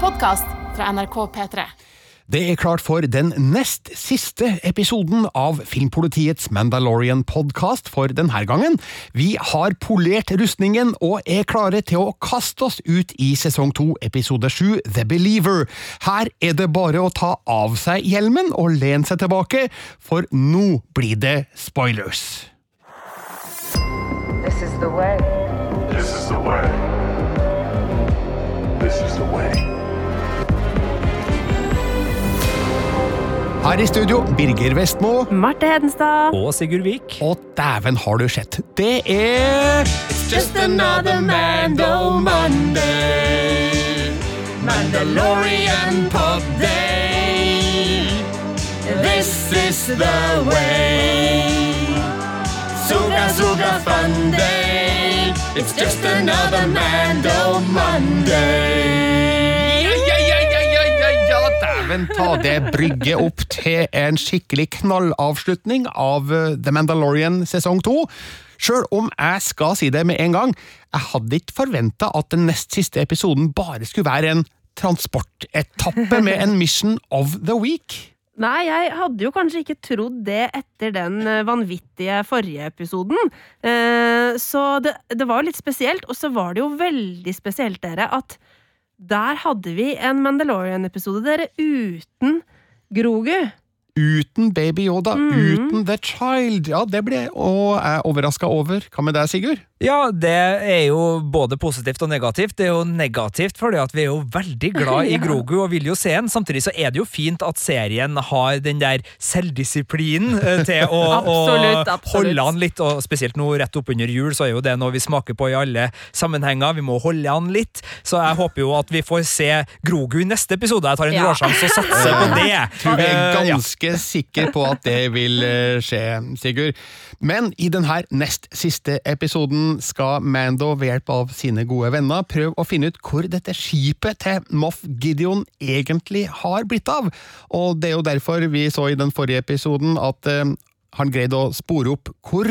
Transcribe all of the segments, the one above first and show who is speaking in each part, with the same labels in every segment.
Speaker 1: podkast fra NRK P3.
Speaker 2: Det er klart for den nest siste episoden av Filmpolitiets Mandalorian-podkast for denne gangen. Vi har polert rustningen og er klare til å kaste oss ut i sesong to, episode sju, The Believer. Her er det bare å ta av seg hjelmen og lene seg tilbake, for nå blir det spoilers.
Speaker 3: This is the way.
Speaker 4: This is the way. This is the way.
Speaker 2: Her i studio, Birger Vestmo.
Speaker 5: Marte Hedenstad.
Speaker 6: Og Sigurd Vik.
Speaker 2: Og dæven har du sett. Det er It's just another Mando Monday. Mandalorian pod day. This is the way. Suga Suga fun day. It's just another Mando Monday. Dæven ta det brygget opp til en skikkelig knallavslutning av eh, The Mandalorian sesong to. Sjøl om jeg skal si det med en gang, jeg hadde ikke forventa at den nest siste episoden bare skulle være en transportetappe med en Mission of the Week.
Speaker 5: Nei, jeg hadde jo kanskje ikke trodd det etter den eh, vanvittige forrige episoden. Eh, Så det, det var jo litt spesielt, og så var det jo veldig spesielt, dere, at der hadde vi en Mandalorian-episode, dere, uten Grogu.
Speaker 2: Uten Baby Yoda,
Speaker 5: mm.
Speaker 2: uten The Child. Ja, det ble jeg overraska over. Hva med deg, Sigurd?
Speaker 6: Ja, det er jo både positivt og negativt. Det er jo negativt fordi at vi er jo veldig glad i Grogu og vil jo se den. Samtidig så er det jo fint at serien har den der selvdisiplinen eh, til å,
Speaker 5: Absolutt,
Speaker 6: å
Speaker 5: absolutt.
Speaker 6: holde han litt. Og spesielt nå rett oppunder jul så er jo det noe vi smaker på i alle sammenhenger. Vi må holde han litt. Så jeg håper jo at vi får se Grogu i neste episode. Jeg tar en
Speaker 5: Ja.
Speaker 6: råsjanse og satser på det.
Speaker 2: tror vi er
Speaker 6: Eh, ja.
Speaker 2: ganske sikre på at det vil eh, skje, Sigurd. Men i denne nest siste episoden skal Mando ved hjelp av sine gode venner prøve å finne ut hvor dette skipet til Moff Gideon egentlig har blitt av. Og det er jo derfor vi så i den forrige episoden at eh, han greide å spore opp hvor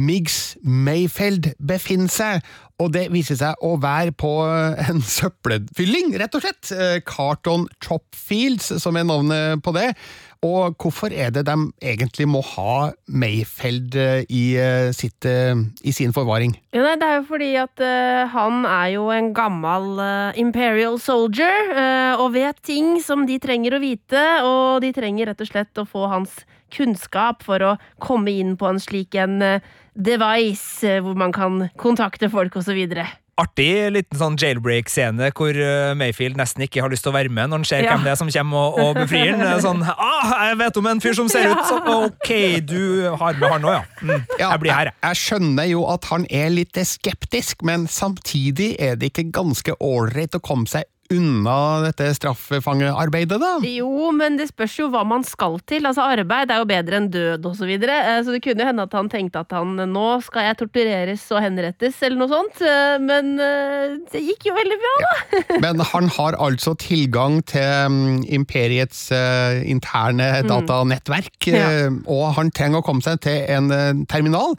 Speaker 2: Miggs Mayfeld befinner seg, og det viser seg å være på en søppelfylling, rett og slett. Eh, Carton Chopfields, som er navnet på det. Og hvorfor er det de egentlig må ha Mayfeld eh, i, eh, sitt, eh, i sin forvaring?
Speaker 5: Ja, nei, det er jo fordi at uh, han er jo en gammel uh, imperial soldier, uh, og vet ting som de trenger å vite, og de trenger rett og slett å få hans kunnskap for å komme inn på en slik en device hvor man kan kontakte folk videre.
Speaker 6: Artig liten sånn jailbreak-scene hvor uh, Mayfield nesten ikke har lyst til å være med når han ser
Speaker 5: Ja.
Speaker 6: hvem det er som kommer og, og befrir han. Sånn, ah, jeg vet om en fyr som ser ut sånn, ok, du har med han òg, ja. Mm, jeg blir her, jeg.
Speaker 2: Jeg skjønner jo at han er litt skeptisk, men samtidig er det ikke ganske ålreit å komme seg unna dette straffefangearbeidet, da?
Speaker 5: Jo, men det spørs jo hva man skal til. Altså, arbeid er jo bedre enn død og så videre. Eh, Så det kunne jo hende at han tenkte at han nå skal jeg tortureres og henrettes, eller noe sånt. Eh, Men eh, det gikk jo veldig bra, da.
Speaker 2: Men han har altså tilgang til mm, imperiets eh, interne datanettverk,
Speaker 5: Ja.
Speaker 2: eh, og han trenger å komme seg til en eh, terminal.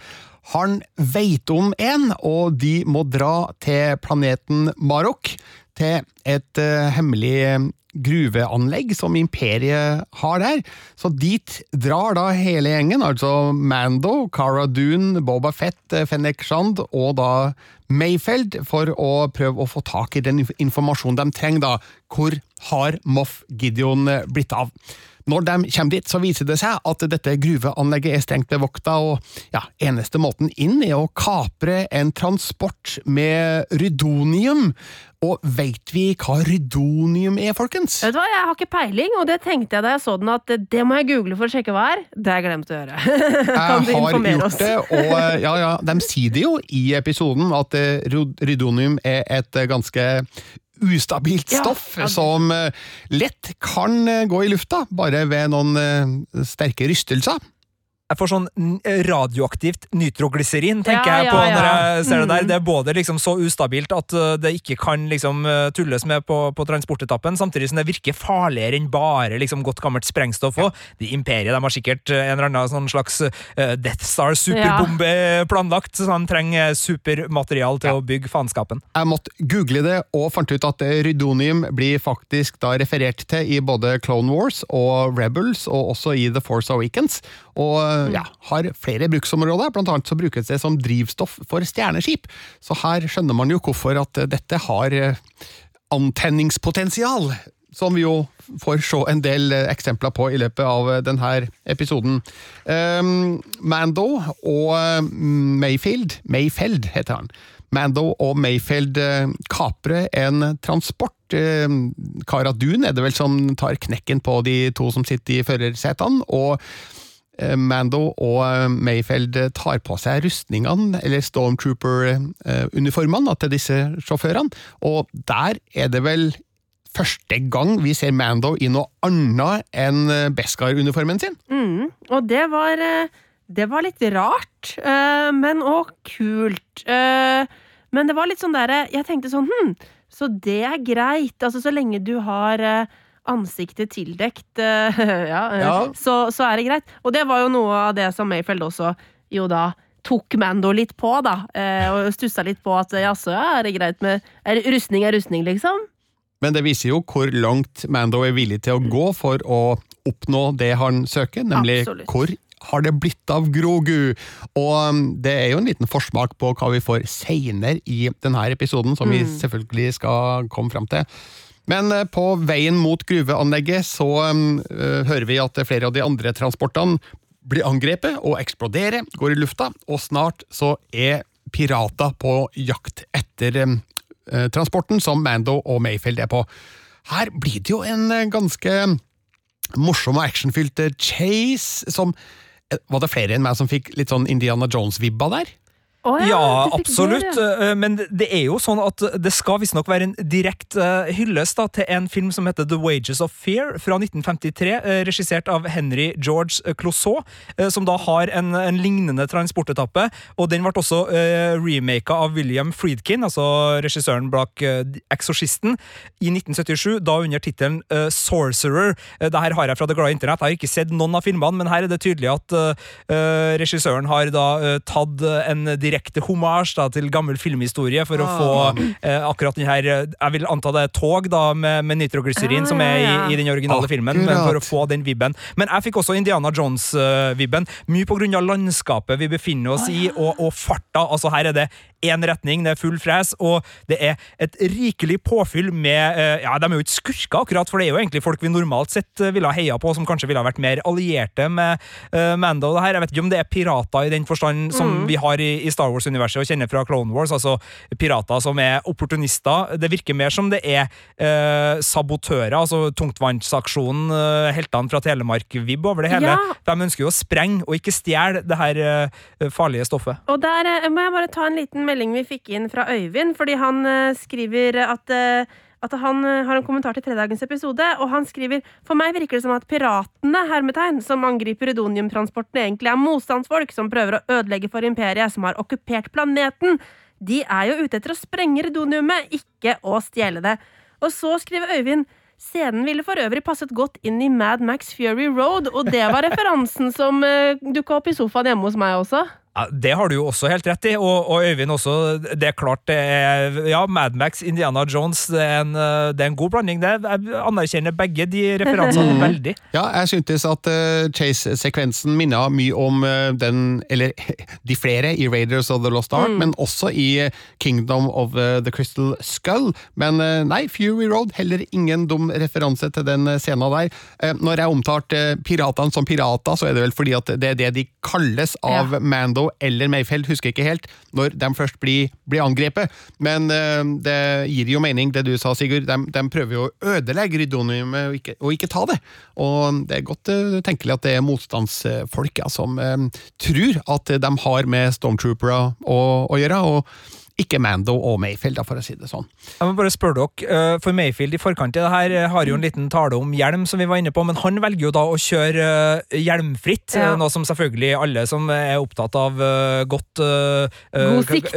Speaker 2: Han veit om en, og de må dra til planeten Marok, til et uh, hemmelig eh, gruveanlegg som imperiet har der. Så dit drar da hele gjengen, altså Mando, Cara Dune, Boba Fett, Fennek Fennec Shand og da Mayfeld, for å prøve å få tak i den informasjonen de trenger. da. Hvor har Moff Gideon eh, blitt av? Når de kommer dit, så viser det seg at dette gruveanlegget er strengt bevokta, og ja, eneste måten inn er å kapre en transport med rydonium. Og veit vi hva rydonium er, folkens?
Speaker 5: Vet du hva, Jeg har ikke peiling, og det tenkte jeg da jeg så den at det må jeg google for å sjekke hva er. Det har jeg glemt å gjøre. kan du
Speaker 2: Jeg har gjort det, og eh, ja, ja, de sier det jo i episoden at eh, rydonium er et eh, ganske ustabilt stoff
Speaker 5: ja.
Speaker 2: som eh, lett kan eh, gå i lufta, bare ved noen eh, sterke rystelser.
Speaker 6: Jeg får sånn radioaktivt nitroglyserin, tenker
Speaker 5: Ja,
Speaker 6: jeg på
Speaker 5: ja.
Speaker 6: når jeg ser det der.
Speaker 5: Mm.
Speaker 6: Det er både liksom så ustabilt at uh, det ikke kan liksom uh, tulles med på, på transportetappen, samtidig som det virker farligere enn bare liksom godt gammelt sprengstoff òg. De imperiet de har sikkert en eller annen sånn slags Death Star superbombe planlagt, så de trenger supermaterial til å bygge faenskapen.
Speaker 2: Jeg måtte google det og fant ut at rydonium blir faktisk da referert til i både Clone Wars og Rebels, og også i The Force Awakens. Og ja, har flere bruksområder, blant annet så brukes det som drivstoff for stjerneskip. Så her skjønner man jo hvorfor at dette har eh, antenningspotensial. Som vi jo får se en del eh, eksempler på i løpet av eh, denne episoden. Mando og eh, Mayfield Mayfeld heter han. Mando og Mayfield eh, kaprer en transport. Eh, Cara Dune er det vel som tar knekken på de to som sitter i førersetene. og eh, Mando og Mayfeld tar på seg rustningene, eller Stormtrooper-uniformene, til disse sjåførene. Og der er det vel første gang vi ser Mando i noe annet enn eh, Beskar-uniformen sin.
Speaker 5: Mm, og det var eh, Det var litt rart, eh, men òg kult. Eh, Men det var litt sånn derre Jeg tenkte sånn Hm, så det er greit. Altså, så lenge du har eh, ansiktet tildekt, eh, ja, eh,
Speaker 2: Ja.
Speaker 5: Så, så er det greit. Og det var jo noe av det som Mayfeld også jo da tok Mando litt på, da. eh, Og stussa litt på at jaså, ja, er det greit med er, Rustning er rustning, liksom?
Speaker 2: Men det viser jo hvor langt Mando er villig til å gå for å oppnå det han søker, nemlig
Speaker 5: Absolutt.
Speaker 2: hvor har det blitt av Grogu? Og um, det er jo en liten forsmak på hva vi får seinere i denne episoden, som vi selvfølgelig skal komme fram til. Men eh, på veien mot gruveanlegget så um, eh, hører vi at flere av de andre transportene blir angrepet og eksploderer, går i lufta, og snart så er pirater på jakt etter um, eh, transporten som Mando og Mayfield er på. Her blir det jo en ganske morsom og actionfylt chase, som Var det flere enn meg som fikk litt sånn Indiana Jones-vibba der?
Speaker 5: Å
Speaker 6: Ja,
Speaker 5: ja
Speaker 6: absolutt.
Speaker 5: det, ja.
Speaker 6: eh, Men det er jo sånn at det skal visstnok være en direkte eh, hyllest da, til en film som heter The Wages of Fear fra 1953, eh, regissert av Henry George Clouseau, eh, som da har en, en lignende transportetappe. Og den ble også uh, remaka av William Friedkin, altså regissøren bak uh, Exorcisten, i 1977, da under tittelen uh, Sorcerer. Det her har jeg fra det glade internett. Jeg har ikke sett noen av filmene, men her er det tydelig at eh, eh, regissøren har da eh, tatt eh, en direkte hommage da, til gammel filmhistorie for å få eh, akkurat den her eh, Jeg vil anta det er tog da, med, med nitroglyserin
Speaker 5: Ja,
Speaker 6: som er i, i den originale filmen, men for å få den vibben. Men jeg fikk også Indiana Jones-vibben, mye på grunn av landskapet vi befinner oss i, og, og farta. Altså Her er det én retning, det er full fres, og det er et rikelig påfyll med eh, Ja, de er jo ikke skurker, akkurat, for det er jo egentlig folk vi normalt sett eh, ville ha heia på, som kanskje ville ha vært mer allierte med uh, Mando. Det her. Jeg vet ikke om det er pirater i den forstand som vi har i, i Star Wars-universet og kjenner fra Clone Wars, altså pirater som er opportunister. Det virker mer som det er eh, sabotører, altså tungtvannsaksjonen, eh, heltene fra Telemark-vibb over det hele.
Speaker 5: Ja.
Speaker 6: De ønsker jo å sprenge og ikke stjele det her eh, farlige stoffet.
Speaker 5: Og der eh, må jeg bare ta en liten melding vi fikk inn fra Øyvind, fordi han eh, skriver at eh, at han eh, har en kommentar til tredagens episode, og han skriver For meg virker det som at piratene hermetegn, som angriper Redonium-transporten, egentlig er motstandsfolk som prøver å ødelegge for imperiet som har okkupert planeten. De er jo ute etter å sprenge redoniumet, ikke å stjele det. Og så skriver Øyvind Scenen ville for øvrig passet godt inn i Mad Max Fury Road, og det var referansen som uh, dukka opp i sofaen hjemme hos meg også.
Speaker 6: Ja, det har du jo også helt rett i, og, og Øyvind også. Det er klart det er Ja, Mad Max, Indiana Jones, det er en, eh, det er en god blanding. Det, jeg anerkjenner begge de referansene veldig.
Speaker 2: Ja, jeg syntes at uh, Chase-sekvensen minna mye om uh, den, eller de flere i Raiders of the Lost Ark, men også i Kingdom of uh, the Crystal Skull. Men nei, Fury Road, heller ingen dum referanse til den scenen der. Når jeg omtalte piratene som pirater, så er det vel fordi at det er det de kalles av
Speaker 5: Ja.
Speaker 2: Mando eller Mayfeld, husker jeg ikke helt, når de først blir, blir angrepet. Men uh, det gir jo mening, det du sa, Sigurd. De, de prøver jo å ødelegge rydoniumet og ikke, og ikke ta det. Og det er godt uh, tenkelig at det er motstandsfolk ja, som uh, tror at de har med stormtroopere å, å gjøre. og ikke Mando og Mayfield, da, for å si det sånn.
Speaker 6: Jeg må bare spørre dere, eh, for Mayfield i forkant i det her eh, har jo en liten tale om hjelm, som vi var inne på, men han velger jo da å kjøre eh, hjelmfritt,
Speaker 5: Ja.
Speaker 6: noe som selvfølgelig alle som er opptatt av godt
Speaker 5: God sikt.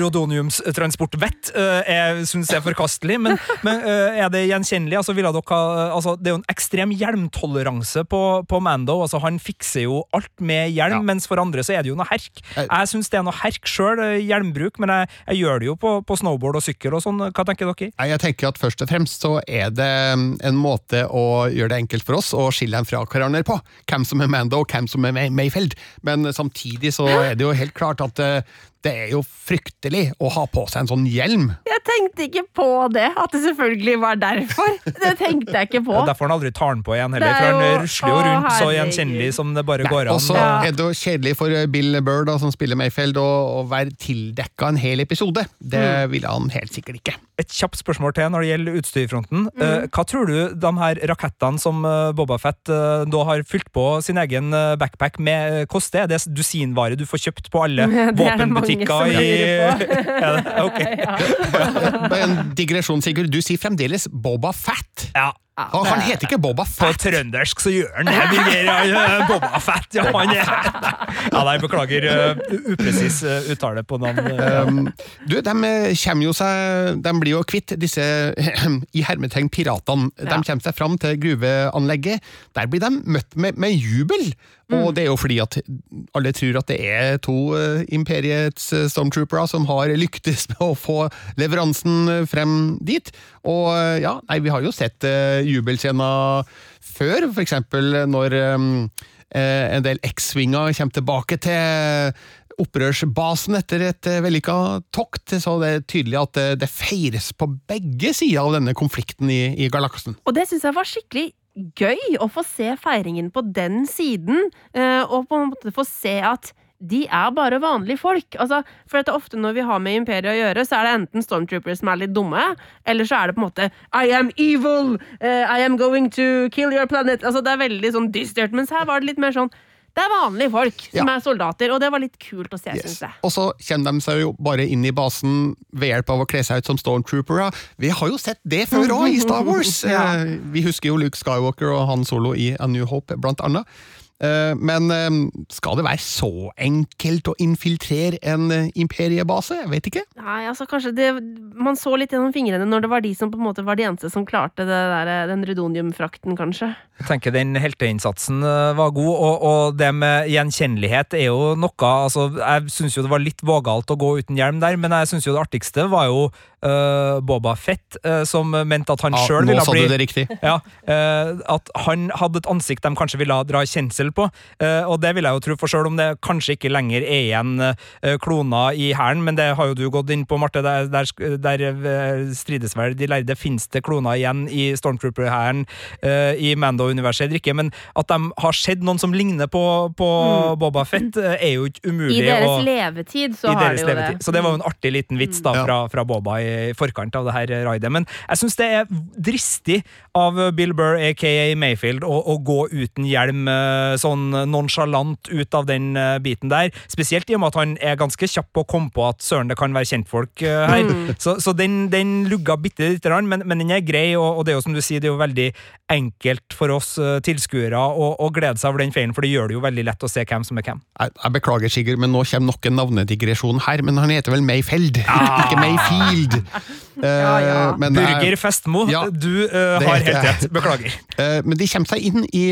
Speaker 6: rodoniumstransport vett, uh, syns er forkastelig, men, men er det gjenkjennelig? Altså, ville dere ha, altså, det er jo en ekstrem hjelmtoleranse på, på Mando, altså, han fikser jo alt med hjelm,
Speaker 2: Ja.
Speaker 6: mens for andre så er det jo noe herk. Jeg syns det er noe herk sjøl, hjelmbruk, men jeg, jeg gjør det jo på, på snowboard og sykkel og sånn. Hva tenker dere?
Speaker 2: Jeg tenker at Først og fremst så er det mm, en måte å gjøre det enkelt for oss å skille dem fra hverandre på. Hvem som er Mando og hvem som er Mayfeld. Men samtidig så er det jo helt klart at eh, det er jo fryktelig å ha på seg en sånn hjelm.
Speaker 5: Jeg tenkte ikke på det, at det selvfølgelig var derfor. Det tenkte jeg ikke på.
Speaker 6: Ja, er derfor han aldri tar den på igjen heller,
Speaker 5: er
Speaker 6: for han rusler jo
Speaker 5: Å,
Speaker 6: rundt så gjenkjennelig som det bare går an.
Speaker 2: Og så
Speaker 5: Ja.
Speaker 2: er det jo kjedelig for Bill Burr, da, som spiller Mayfield, å, å være tildekka en hel episode. Det
Speaker 5: Mm.
Speaker 2: ville han helt sikkert ikke.
Speaker 6: Et kjapt spørsmål til når det gjelder utstyrfronten.
Speaker 5: Mm.
Speaker 6: Eh, hva tror du de her rakettene som Bobafett Boba Fett eh, da har fylt på sin egen eh, backpack med, koster? Er det dusinvare du får kjøpt på alle
Speaker 5: Det er det mange
Speaker 6: våpenbutikker
Speaker 5: som
Speaker 6: i
Speaker 5: lurer på.
Speaker 6: ja. det? Ok.
Speaker 2: Bare En digresjon, Sigurd. Du sier fremdeles Boba Fett.
Speaker 6: Ja.
Speaker 2: Og han heter ikke Boba Fett.
Speaker 6: På trøndersk så gjør han det. Han, eh, Boba Fett, ja, han er Ja, nei, beklager uh, upresis uh, uttale på navn. eh.
Speaker 2: Um, du, de kommer jo seg De blir jo kvitt disse i hermetegn piratene. De
Speaker 5: Ja.
Speaker 2: kommer seg fram til gruveanlegget. Der blir de møtt med, med jubel. Og det er jo fordi at alle tror at det er to eh, imperiets eh, stormtroopere som har lyktes med å få leveransen eh, frem dit. Og ja, nei, vi har jo sett jubelscener før, eksempel når en del X-swinger kommer tilbake til opprørsbasen etter et vellykka tokt, så det er tydelig at det feires på begge sider av denne konflikten i, i galaksen.
Speaker 5: Og det syns jeg var skikkelig gøy å få se feiringen på den siden, eh, og på en måte få se at de er bare vanlige folk. Altså, for at ofte når vi har med Imperiet å gjøre, så er det enten Stormtroopers som er litt dumme, eller så er det på en måte I am evil! eh, I am going to kill your planet! Altså, det er veldig sånn dystert. Mens her var det litt mer sånn det er vanlige folk som
Speaker 2: Ja.
Speaker 5: er soldater, og det var litt kult å se,
Speaker 2: Yes.
Speaker 5: syns jeg.
Speaker 2: Og så kommer de seg jo bare inn i basen ved hjelp av å kle seg ut som stormtroopere. Vi har jo sett det før òg, i Star Wars!
Speaker 5: Ja.
Speaker 2: Eh, Vi husker jo Luke Skywalker og Han Solo i A New Hope, blant annet. Eh, Men eh, skal det være så enkelt å infiltrere en eh, imperiebase? Jeg vet ikke.
Speaker 5: Nei, altså kanskje det Man så litt gjennom fingrene når det var de som på en måte var de eneste som klarte det der, den rudoniumfrakten, kanskje.
Speaker 6: Jeg tenker den helteinnsatsen var god, og, og det med gjenkjennelighet er jo noe altså, Jeg syns jo det var litt vågalt å gå uten hjelm der, men jeg syns jo det artigste var jo eh, Boba Fett, uh, som mente at han
Speaker 2: Ja,
Speaker 6: sjøl
Speaker 2: nå sa du det riktig.
Speaker 6: ja, uh, At han hadde et ansikt de kanskje ville dra kjensel på. eh, og det vil jeg jo tro, for selv om det kanskje ikke lenger er igjen kloner i hæren, men det har jo du gått inn på, Marte, der, der, der strides vel de lærde. Fins det kloner igjen i Stormtrooper-hæren i Mando-universet eller ikke? Men at de har sett noen som ligner på, på Boba Fett, er jo ikke umulig.
Speaker 5: I deres
Speaker 6: og,
Speaker 5: levetid så har de jo
Speaker 6: levetid.
Speaker 5: det.
Speaker 6: Så det var jo en artig liten vits da fra, fra Boba i forkant av det her raidet. Men jeg syns det er dristig av Bill Burr, aka Mayfield, å, å gå uten hjelm eh, sånn nonsjalant ut av den eh, biten der. Spesielt i og med at han er ganske kjapp på å komme på at søren, det kan være kjentfolk her. her. Så, så den, den lugga bitte lite grann, men, men den er grei, og, og det er jo som du sier, det er jo veldig enkelt for oss tilskuere å, å glede seg over den feilen, for det gjør det jo veldig lett å se hvem som er hvem.
Speaker 2: Jeg, jeg beklager, Sigurd, men nå kommer nok en navnedigresjon her, men han heter vel Mayfeld, ikke Mayfield. Eh,
Speaker 5: ja.
Speaker 2: men, eh,
Speaker 6: Burger Festmo,
Speaker 2: ja,
Speaker 6: du
Speaker 2: uh,
Speaker 6: har helt rett. Beklager.
Speaker 2: Eh, Men de kommer seg inn i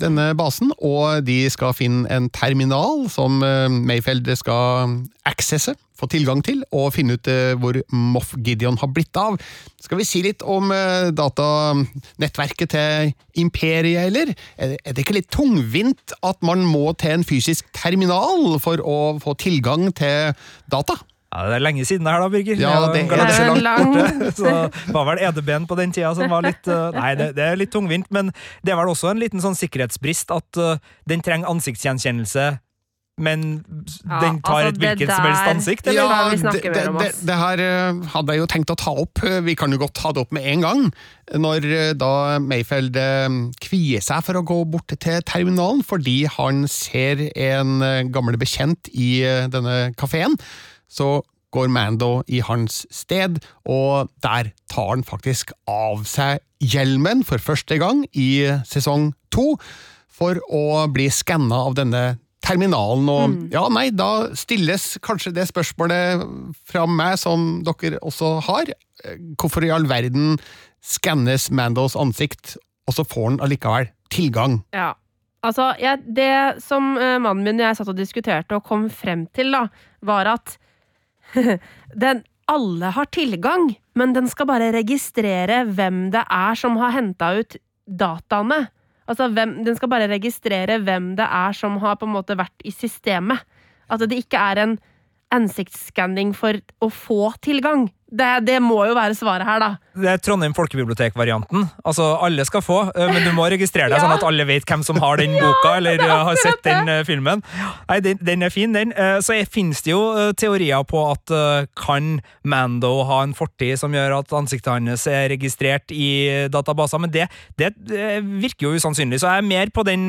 Speaker 2: denne basen, og de skal finne en terminal som Mayfeld skal accesse, få tilgang til, og finne ut hvor Moff Gideon har blitt av. Skal vi si litt om datanettverket til Imperiet, eller? Er det- er det ikke litt tungvint at man må til en fysisk terminal for å få tilgang til data?
Speaker 6: Ja, Det er lenge siden det her, da, Birger.
Speaker 2: Ja, det er
Speaker 5: det er
Speaker 6: langt borte. Så det var vel EDB-en på den tida som var litt uh, Nei, det, det er litt tungvint, men det er vel også en liten sånn sikkerhetsbrist at uh, den trenger ansiktsgjenkjennelse, men
Speaker 5: Ja,
Speaker 6: den tar
Speaker 5: altså,
Speaker 6: et hvilket som helst ansikt, eller?
Speaker 5: Ja,
Speaker 2: det, det, det, det her eh, hadde jeg jo tenkt å ta opp. Eh, Vi kan jo godt ta det opp med en gang. Når eh, da Mayfeld eh, kvier seg for å gå bort til terminalen fordi han ser en eh, gammel bekjent i eh, denne kafeen, så går Mando i hans sted, og der tar han faktisk av seg hjelmen for første gang i sesong to, for å bli skanna av denne terminalen, og ja, nei, da stilles kanskje det spørsmålet fra meg som dere også har. Hvorfor i all verden skannes Mandos ansikt, og så får han allikevel tilgang?
Speaker 5: Ja. Altså, jeg, det som eh, mannen min og jeg satt og diskuterte og kom frem til, da, var at den alle har tilgang, men den skal bare registrere hvem det er som har henta ut dataene. Altså, hvem, Den skal bare registrere hvem det er som har på en måte vært i systemet. At det ikke er en ansiktsskanning for å få tilgang. Det, det må jo være svaret her, da.
Speaker 6: Det er Trondheim folkebibliotek-varianten. Altså, Alle skal få, men du må registrere deg
Speaker 5: Ja.
Speaker 6: sånn at alle vet hvem som har den boka, eller har sett
Speaker 5: det.
Speaker 6: den filmen. Nei, den, den er fin, den. Så er- finnes det jo teorier på at kan Mando ha en fortid som gjør at ansiktet hans er registrert i databaser, men det, det virker jo usannsynlig. Så jeg er mer på den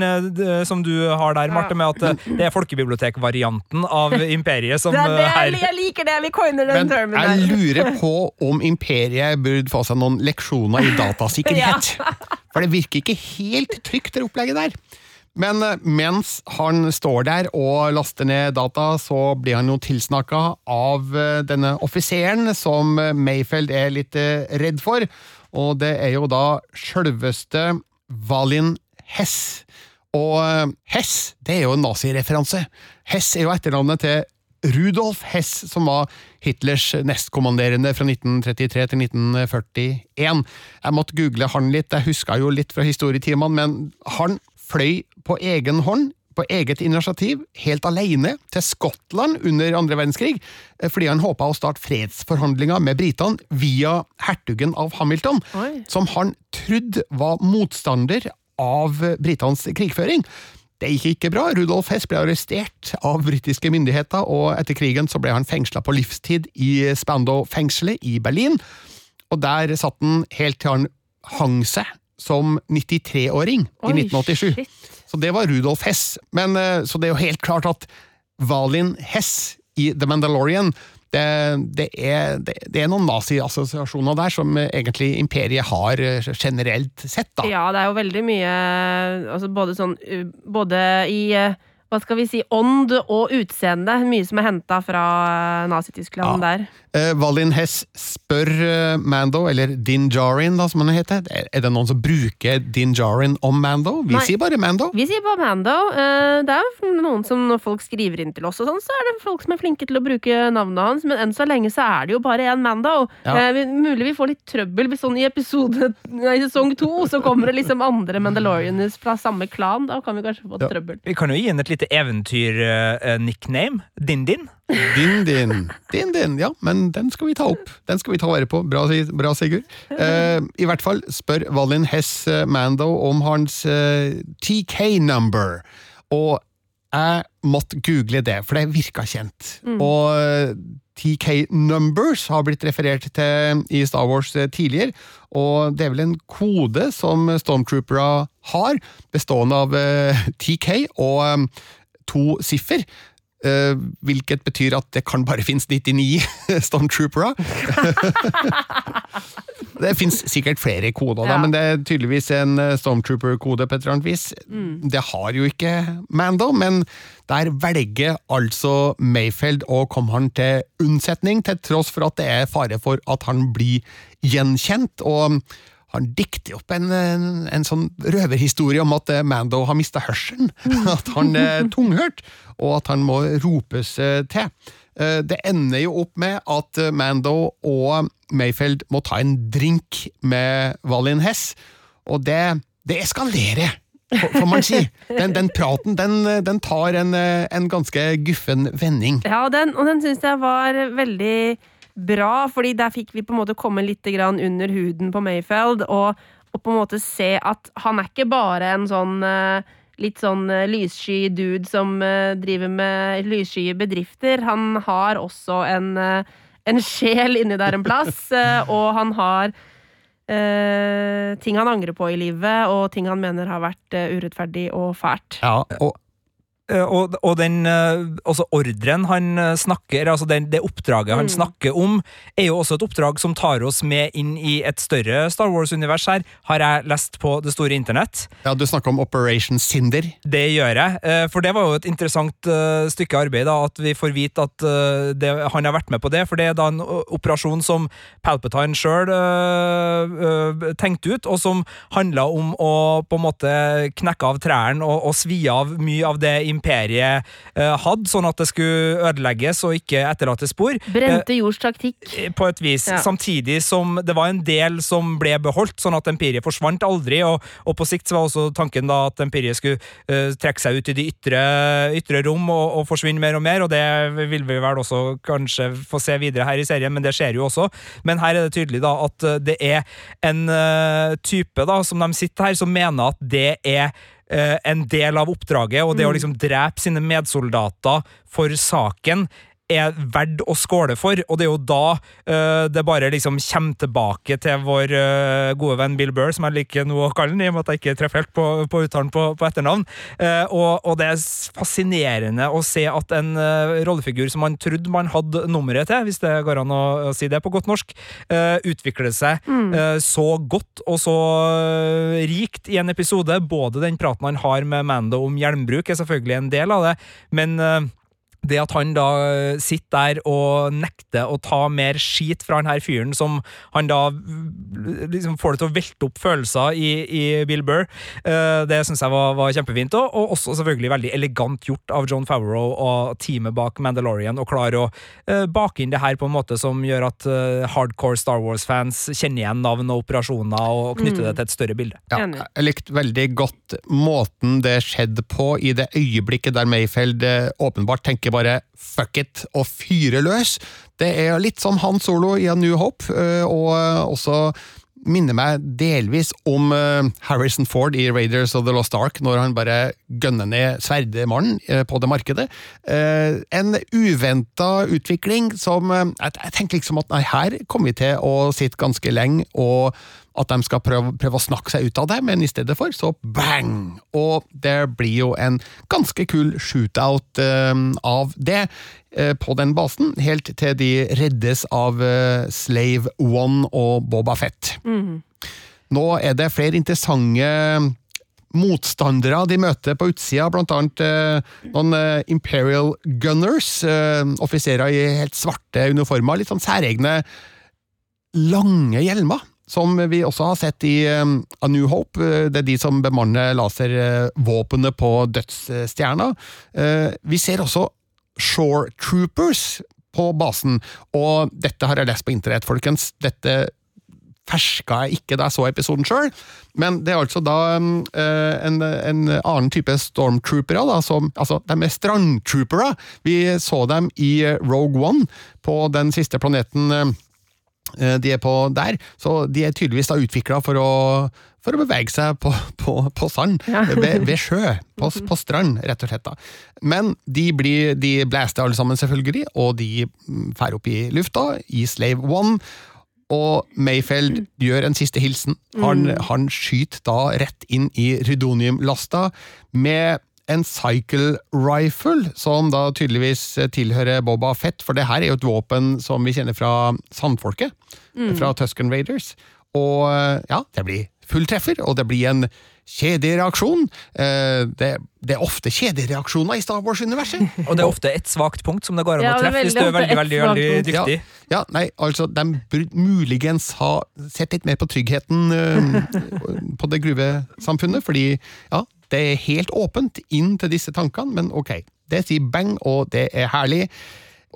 Speaker 6: som du har der, Marte, med at det er folkebibliotek-varianten av imperiet som
Speaker 5: Det er det,
Speaker 6: her
Speaker 5: jeg, jeg liker det! Vi coiner den
Speaker 2: Men
Speaker 5: termen
Speaker 2: jeg
Speaker 5: der.
Speaker 2: lurer på om imperiet burde få seg noen leksjoner i datasikkerhet. For det virker ikke helt trygt, det opplegget der. Men eh, mens han står der og laster ned data, så blir han jo tilsnakka av eh, denne offiseren som eh, Mayfeld er litt redd for. Og det er jo da sjølveste Valin Hess. Og Hess, det er jo en nazireferanse. Hess er jo etternavnet til Rudolf Hess, som var Hitlers nestkommanderende fra 1933 til 1941. Jeg måtte google han litt, jeg huska jo litt fra historietimene, men han fløy på egen hånd, på eget initiativ, helt alene, til Skottland under andre verdenskrig, eh, fordi han håpa å starte fredsforhandlinger med britene via hertugen av Hamilton,
Speaker 5: Oi.
Speaker 2: som han trodde var motstander av britenes krigføring. Det gikk ikke bra. Rudolf Hess ble arrestert av britiske myndigheter, og etter krigen så ble han fengsla på livstid i Spandau-fengselet i Berlin. Og der satt han helt til han hang seg som 93-åring i 1987.
Speaker 5: shit.
Speaker 2: Så det var Rudolf Hess. Men, eh, så det er jo helt klart at Valin Hess i The Mandalorian det, det, er, det, det er noen naziassosiasjoner der som eh, egentlig imperiet har eh, generelt sett, da.
Speaker 5: Ja, det er jo veldig mye altså både sånn Både i uh, hva skal vi si, ånd og utseende. Mye som er henta fra uh, Nazi-Tyskland
Speaker 2: Ja.
Speaker 5: der.
Speaker 2: Eh, Valin Hess spør eh, Mando, eller Din Djarin, da, som han heter. Er er det noen som bruker Din Djarin om Mando? Vi
Speaker 5: Nei.
Speaker 2: sier bare Mando.
Speaker 5: Vi sier bare Mando. Eh, det er jo noen som når folk skriver inn til oss, og sånn, så er det folk som er flinke til å bruke navnet hans, men enn så lenge så er det jo bare én Mando.
Speaker 2: Ja.
Speaker 5: Eh, vi, mulig vi får litt trøbbel hvis sånn i episode nei, sesong to så kommer det liksom andre Mandalorians fra samme klan. Da kan vi kanskje få
Speaker 2: Ja.
Speaker 5: trøbbel.
Speaker 6: Vi kan jo gi henne et lite eventyr-nickname. Din-din.
Speaker 2: Din, din. Din, din. Ja, men den skal vi ta opp. Den skal vi ta vare på. Bra, bra Sigurd. Eh, I hvert fall spør Valin Hess eh, Mando om hans eh, TK-number. Og jeg måtte google det, for det virka kjent. Og eh, TK Numbers har blitt referert til i Star Wars eh, tidligere, og det er vel en kode som Stormtroopere har, bestående av eh, TK og to siffer. Eh, hvilket betyr at det kan bare finnes 99 Stormtroopere. det fins sikkert flere koder, da, men det er tydeligvis en eh, Stormtrooper-kode på et eller annet vis. Det har jo ikke Mando, men der velger altså Mayfeld å komme han til unnsetning, til tross for at det er fare for at han blir gjenkjent. og han dikter opp en, en, en sånn røverhistorie om at eh, Mando har mista hørselen. At han er tunghørt, og at han må ropes eh, til. Eh, Det ender jo opp med at eh, Mando og Mayfeld må ta en drink med Valin Hess, og det, det eskalerer. Får man si. Den, den praten den, den tar en, eh, en ganske guffen vending.
Speaker 5: Ja, den, og den syns jeg var veldig bra, fordi der fikk vi på en måte komme litt under huden på Mayfeld, og, og på en måte se at han er ikke bare en sånn eh, litt sånn eh, lyssky dude som eh, driver med lyssky bedrifter. Han har også en, en sjel inni der en plass, og han har Uh, ting han angrer på i livet, og ting han mener har vært uh, urettferdig og fælt.
Speaker 2: Ja, og
Speaker 6: Og, og den altså også ordren han eh, snakker, altså den, det oppdraget han snakker om, er jo også et oppdrag som tar oss med inn i et større Star Wars-univers her, har jeg lest på det store internett.
Speaker 2: Ja, Du snakker om Operation Cinder.
Speaker 6: Det gjør jeg, eh, for det var jo et interessant eh, stykke arbeid, da, at vi får vite at eh, det, han har vært med på det, for det er da en operasjon som Palpatine sjøl tenkte ut, og som handla om å på en måte knekke av trærne og, og svi av mye av det imperiet eh, hadde, sånn at det skulle ødelegges og ikke etterlate spor.
Speaker 5: Brente jords taktikk.
Speaker 6: Eh, På et vis.
Speaker 5: Ja.
Speaker 6: Samtidig som det var en del som ble beholdt, sånn at empiriet forsvant aldri. Og, og på sikt så var også tanken da at empiriet skulle uh, trekke seg ut i de ytre, ytre rom og, og forsvinne mer og mer, og det vil vi vel også kanskje få se videre her i serien, men det skjer jo også. Men her er det tydelig da at eh, det er en uh, type da, som de sitter her, som mener at det er eh, en del av oppdraget, og det å liksom drepe sine medsoldater for saken er verdt å skåle for, og det er jo da uh, det bare liksom kommer tilbake til vår uh, gode venn Bill Burr, som jeg liker nå å kalle han, i og med at jeg ikke treffer helt på, på uttalen på, på etternavn. Uh, og, og det er fascinerende å se at en rollefigur som man trodde man hadde nummeret til, hvis det går an å, å si det på godt norsk, utvikler seg eh, så godt og så rikt i en episode. Både den praten han har med Mando om hjelmbruk, er selvfølgelig en del av det, men det at han da eh, sitter der og nekter å ta mer skit fra han her fyren, som han da mm, liksom får det til å velte opp følelser i, i Bill Burr, eh, det syns jeg var, var kjempefint. Og, og også selvfølgelig veldig elegant gjort av John Favreau og teamet bak Mandalorian å klare å eh, bake inn det her på en måte som gjør at hardcore Star Wars-fans kjenner igjen navn og operasjoner og knytter det til et større bilde.
Speaker 2: Ja, jeg likte veldig godt måten det skjedde på i det øyeblikket der Mayfeld åpenbart tenker bare fuck it og fyrer løs. Det er litt sånn Han Solo i A New Hope, eh, og eh, også minner meg delvis om eh, Harrison Ford i Raiders of the Lost Ark, når han bare gønner ned sverdemannen på det markedet. En uventa utvikling som jeg tenker liksom at nei, her kommer vi til å sitte ganske lenge, og at de skal prøve, prøve å snakke seg ut av det, men i stedet for så bang! Og det blir jo en ganske kul shootout eh, av det eh, på den basen, helt til de reddes av eh, Slave One og Boba Fett. Nå er det flere interessante motstandere de møter på utsida, blant annet eh, noen eh, Imperial Gunners, eh, offiserer i helt svarte uniformer, litt sånn særegne lange hjelmer, som vi også har sett i eh, A New Hope. Eh, Det er de som bemanner laservåpenet på dødsstjerna. Eh, Vi ser også Shore Troopers på basen, og dette har jeg lest på internett, folkens. Dette ferska jeg ikke da jeg så episoden sjøl, men det er altså da eh, en, en annen type stormtroopere, da, som, altså de er strandtroopere. Vi så dem i eh, Rogue One, på den siste planeten eh, de er på der, så de er tydeligvis da utvikla for å for å bevege seg på, på, på sand, ved, ved sjø, på, på strand, rett og slett. da. Men de, blir, de blaster alle sammen, selvfølgelig, og de mm, fer opp i lufta, i Slave One. Og Mayfeld gjør en siste hilsen. Han, han skyter da rett inn i rydoniumlasta med en cycle rifle, som da tydeligvis tilhører Boba Fett, for det her er jo et våpen som vi kjenner fra sandfolket, fra Tusken Raiders. Og ja, det blir full treffer, og det blir en kjedereaksjon. Eh, Det, det er ofte kjedereaksjoner i Star Wars-universet.
Speaker 6: Og det er ofte et svakt punkt som det går an
Speaker 5: Ja,
Speaker 6: å
Speaker 5: er
Speaker 6: treffe hvis du er
Speaker 5: veldig
Speaker 6: veldig, veldig, dyktig.
Speaker 2: Ja, nei, altså, de burde muligens ha sett litt mer på tryggheten eh, på det gruvesamfunnet, fordi ja, det er helt åpent inn til disse tankene, men ok, det sier bang, og det er herlig.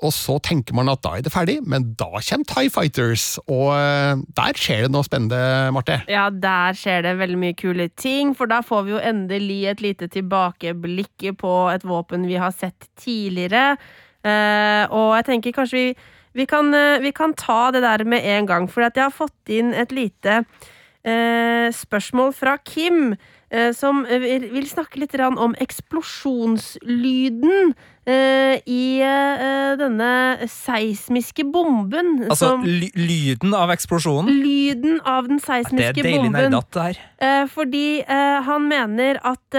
Speaker 2: Og så tenker man at da er det ferdig, men da kommer TIE Fighters, og eh, der skjer det noe spennende, Marte.
Speaker 5: Ja, der skjer det veldig mye kule ting, for da får vi jo endelig et lite tilbakeblikk på et våpen vi har sett tidligere. Eh, og jeg tenker kanskje vi, vi, kan, eh, vi kan ta det der med en gang, for jeg har fått inn et lite spørsmål fra Kim. Eh, Som eh, vil snakke litt om eksplosjonslyden eh, i denne seismiske bomben.
Speaker 6: Altså
Speaker 5: som,
Speaker 6: lyden av eksplosjonen.
Speaker 5: lyden av den seismiske bomben.
Speaker 6: Det er deilig nerdete, det her.
Speaker 5: Fordi han mener at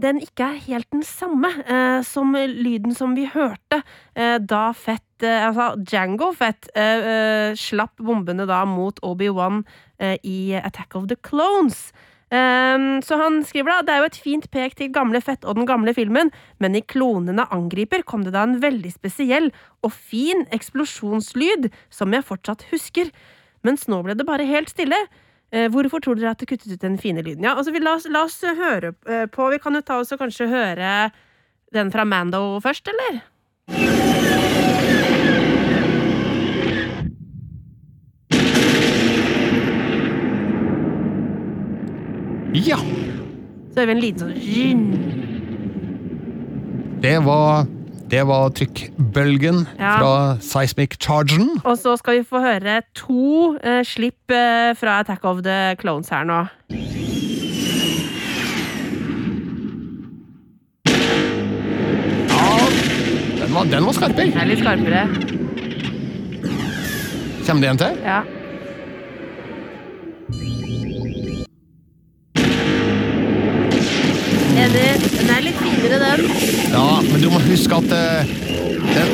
Speaker 5: den ikke er helt den samme eh, som lyden som vi hørte eh, da Fett Altså Jango Fett slapp bombene da mot Obi-Wan i Attack of the Clones. Ehm, så han skriver da det er jo et fint pek til gamle Fett og den gamle filmen, men i Klonene angriper kom det da en veldig spesiell og fin eksplosjonslyd som jeg fortsatt husker. Mens nå ble det bare helt stille. Uh, hvorfor tror dere at det kuttet ut den fine lyden? Ja, altså vi, la, oss, la oss høre uh, på Vi kan jo ta oss og kanskje høre den fra Mando først, eller?
Speaker 2: Ja,
Speaker 5: Så hører vi en liten sånn
Speaker 2: det var, det var trykkbølgen
Speaker 5: Ja.
Speaker 2: fra Seismic Chargen.
Speaker 5: Og så skal vi få høre to eh, slipp eh, fra Attack of the Clones her nå.
Speaker 2: Den var, den var skarpere.
Speaker 5: Er litt skarpere.
Speaker 2: Kommer det en til?
Speaker 5: Ja. Enig. Den er litt finere, den.
Speaker 2: Ja, men du må huske at eh, det,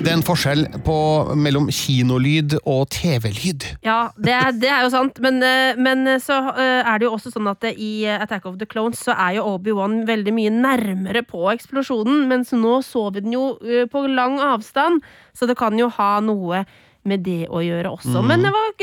Speaker 2: det er en forskjell på, mellom kinolyd og TV-lyd.
Speaker 5: Ja, det er, det er jo sant, men, eh, men så eh, er det jo også sånn at det, i Attack of the Clones så er jo Obi-Wan veldig mye nærmere på eksplosjonen, mens nå så vi den jo eh, på lang avstand, så det kan jo ha noe med det å gjøre også. Men det var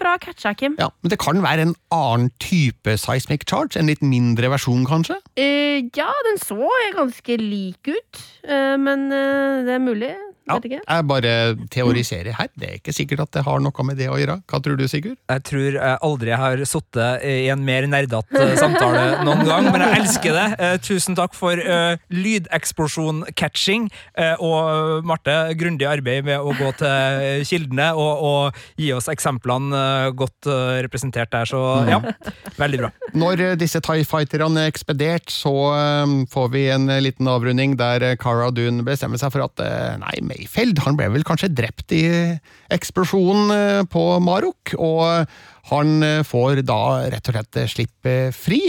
Speaker 5: bra catcha, Kim.
Speaker 2: Ja, Men det kan være en annen type seismic charge? En litt mindre versjon, kanskje?
Speaker 5: Uh, ja, den så ganske lik ut, uh, men uh, det er mulig.
Speaker 2: Ja, jeg bare teoriserer her. Det er ikke sikkert at det har noe med det å gjøre. Hva tror du, Sigurd?
Speaker 6: Jeg tror jeg aldri har sittet i en mer nerdete samtale noen gang, men jeg elsker det. Eh, Tusen takk for eh, lydeksplosjon-catching, eh, og eh, Marte, grundig arbeid med å gå til kildene og, og gi oss eksemplene eh, godt eh, representert der, så ja, veldig bra.
Speaker 2: Når eh, disse TIE Fighterne er ekspedert, så eh, får vi en eh, liten avrunding der eh, Cara Dune bestemmer seg for at eh, nei, Mayfeld han ble vel kanskje drept i eksplosjonen eh, på Marok, og han eh, får da rett og slett eh, slippe fri.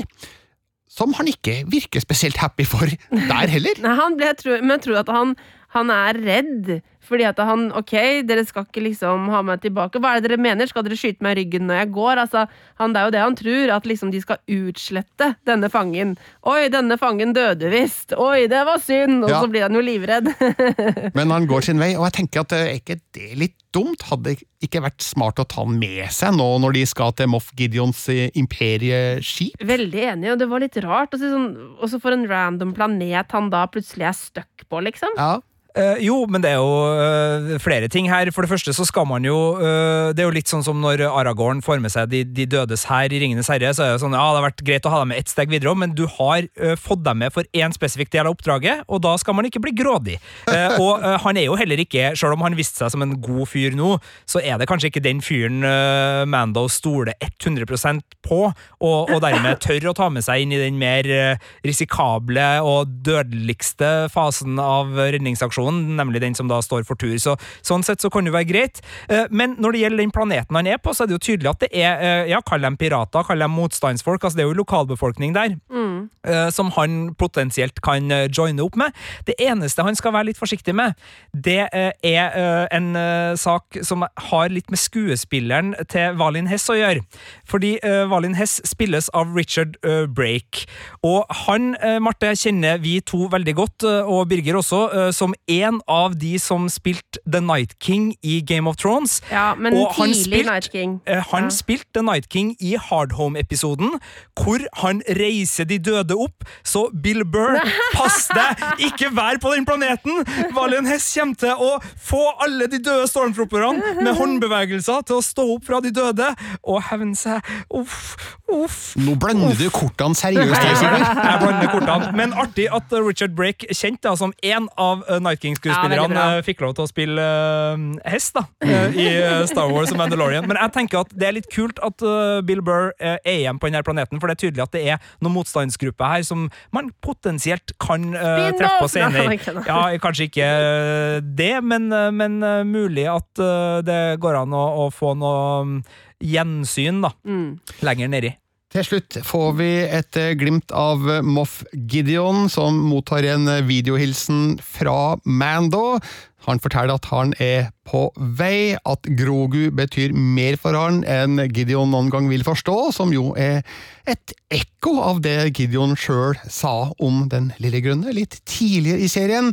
Speaker 2: Som han ikke virker spesielt happy for der heller.
Speaker 5: Nei, han ble, jeg tror, men jeg tror at han, han er redd. Fordi at han Ok, dere skal ikke liksom ha meg tilbake. Hva er det dere mener? Skal dere skyte meg i ryggen når jeg går? Altså, han, det er jo det han tror. At liksom de skal utslette denne fangen. Oi, denne fangen døde visst. Oi, det var synd. Og
Speaker 2: Ja.
Speaker 5: så blir han jo livredd.
Speaker 2: Men han går sin vei, og jeg tenker at eh, er ikke det litt dumt? Hadde ikke vært smart å ta han med seg nå når de skal til Moff Gideons eh, imperieskip?
Speaker 5: Veldig enig, og det var litt rart. Og så sånn, for en random planet han da plutselig er stuck på, liksom.
Speaker 2: Ja,
Speaker 6: Eh, jo, men det er jo eh, flere ting her. For det første så skal man jo eh, Det er jo litt sånn som når Aragorn får med seg de, de dødes her i Ringenes herre. Så er det sånn, ja, det har vært greit å ha dem med ett steg videre, men du har fått dem med for én spesifikk del av oppdraget, og da skal man ikke bli grådig. Og han er jo heller ikke, selv om han viste seg som en god fyr nå, så er det kanskje ikke den fyren Mando stoler 100% på, og, og dermed tør å ta med seg inn i den mer risikable og dødeligste fasen av redningsaksjonen, nemlig den som da står for tur. Så, sånn sett så kan det være greit. Eh, Men når det gjelder den planeten han er på, så er det jo tydelig at det er eh, ja, Kall dem pirater, kall dem motstandsfolk. altså Det er jo lokalbefolkning der. Eh, Som han potensielt kan eh, joine opp med. Det eneste han skal være litt forsiktig med, det eh, er en sak som har litt med skuespilleren til Valin Hess å gjøre. Fordi Valin Hess spilles av Richard Brake. Og han, Marte, kjenner vi to veldig godt, og Birger også, som en av de som spilte The Night King i Game of Thrones.
Speaker 5: Ja, men
Speaker 6: Og han
Speaker 5: tidlig
Speaker 6: spilt-
Speaker 5: Night King.
Speaker 6: Han
Speaker 5: Ja.
Speaker 6: spilte The Night King i Hard Home-episoden, hvor han reiser de døde opp. Så Bill Burr, pass deg! Ikke vær på den planeten! Valen Hess kommer til å få alle de døde stormtropperne med håndbevegelser til å stå opp fra de døde og hevne seg. Uff, uff.
Speaker 2: Nå blander du kortene seriøst.
Speaker 6: Jeg blander kortene. Men artig at Richard Brake, kjent da som en av uh, Night King-skuespillerne,
Speaker 5: bra.
Speaker 6: uh, fikk lov til å spille uh, hest da, i Star Wars og Mandalorian. Men jeg tenker at det er litt kult at uh, Bill Burr uh, er igjen på denne planeten, for det er tydelig at det er noen motstandsgrupper her som man potensielt kan uh, treffe på senere. Ja, kanskje ikke det, men, uh, men uh, mulig at det går an å, å få noe um, gjensyn da,
Speaker 5: Mm.
Speaker 6: lenger nedi.
Speaker 2: Til slutt får vi et eh, glimt av Moff Gideon, som mottar en videohilsen fra Mando. Han forteller at han er på vei, at Grogu betyr mer for han enn Gideon noen gang vil forstå, som jo er et ekko av det Gideon sjøl sa om Den lille grønne litt tidligere i serien.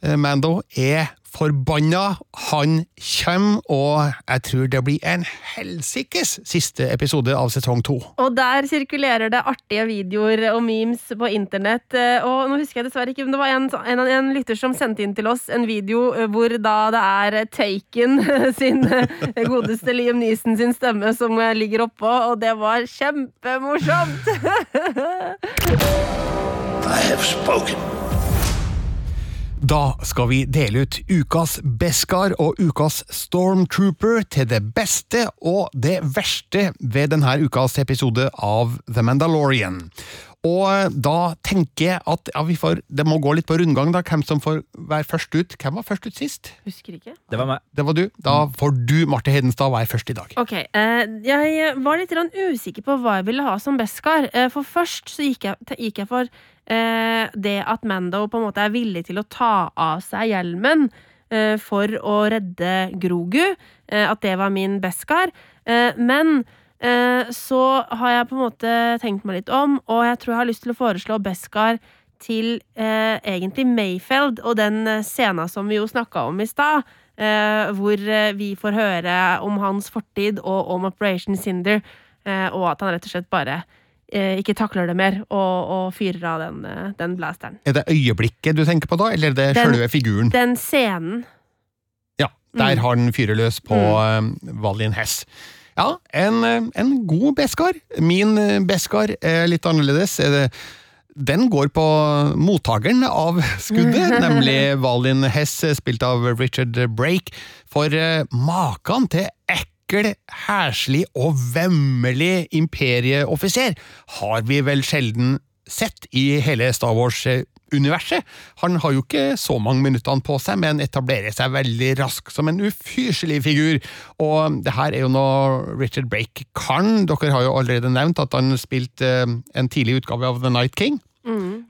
Speaker 2: Eh, Mando er forbanna, han kommer, og jeg tror det blir en helsikes siste episode av sesong to.
Speaker 5: Og der sirkulerer det artige videoer og memes på internett. eh, Og nå husker jeg dessverre ikke, men det var en, en, en lytter som sendte inn til oss en video eh, hvor da det er Taken sin eh, godeste Liam Neeson sin stemme som ligger oppå, og det var kjempemorsomt!
Speaker 4: I have spoken.
Speaker 2: Da skal vi dele ut ukas Beskar og ukas Stormtrooper til det beste og det verste ved denne ukas episode av The Mandalorian. Og da tenker jeg at ja, vi får, det må gå litt på rundgang, da, hvem som får være først ut. Hvem var først ut sist?
Speaker 5: Husker ikke.
Speaker 6: Det var meg.
Speaker 2: Det var du. Da får du, Marte Hedenstad, være først i dag.
Speaker 5: Ok, eh, jeg var litt usikker på hva jeg ville ha som Beskar. Eh, for først så gikk jeg, gikk jeg for eh, det at Mando på en måte er villig til å ta av seg hjelmen eh, for å redde Grogu. Eh, at det var min Beskar. Eh, men eh, så har jeg på en måte tenkt meg litt om, og jeg tror jeg har lyst til å foreslå Beskar til eh, egentlig Mayfeld og den scena som vi jo snakka om i stad. Eh, hvor eh, vi får høre om hans fortid og om Operation Cinder, eh, og at han rett og slett bare eh, ikke takler det mer og, og fyrer av den, eh, den blasteren.
Speaker 2: Er det øyeblikket du tenker på da, eller er det
Speaker 5: Den-
Speaker 2: selve figuren?
Speaker 5: Den scenen
Speaker 2: Ja, der
Speaker 5: Mm.
Speaker 2: har han fyrer løs på mm. Valin Hess. Ja, en, eh, en god Beskar. Min eh, Beskar er litt annerledes. Er Den går på mottakeren av skuddet, nemlig Valin Hess, spilt av Richard Brake. For eh, maken til ekkel, heslig og vemmelig imperieoffiser har vi vel sjelden sett i hele Star Wars-universet. Han har jo ikke så mange minuttene på seg, men etablerer seg veldig raskt som en ufyselig figur. Og det her er jo noe Richard Brake kan. Dere har jo allerede nevnt at han spilte eh, en tidlig utgave av The Night King.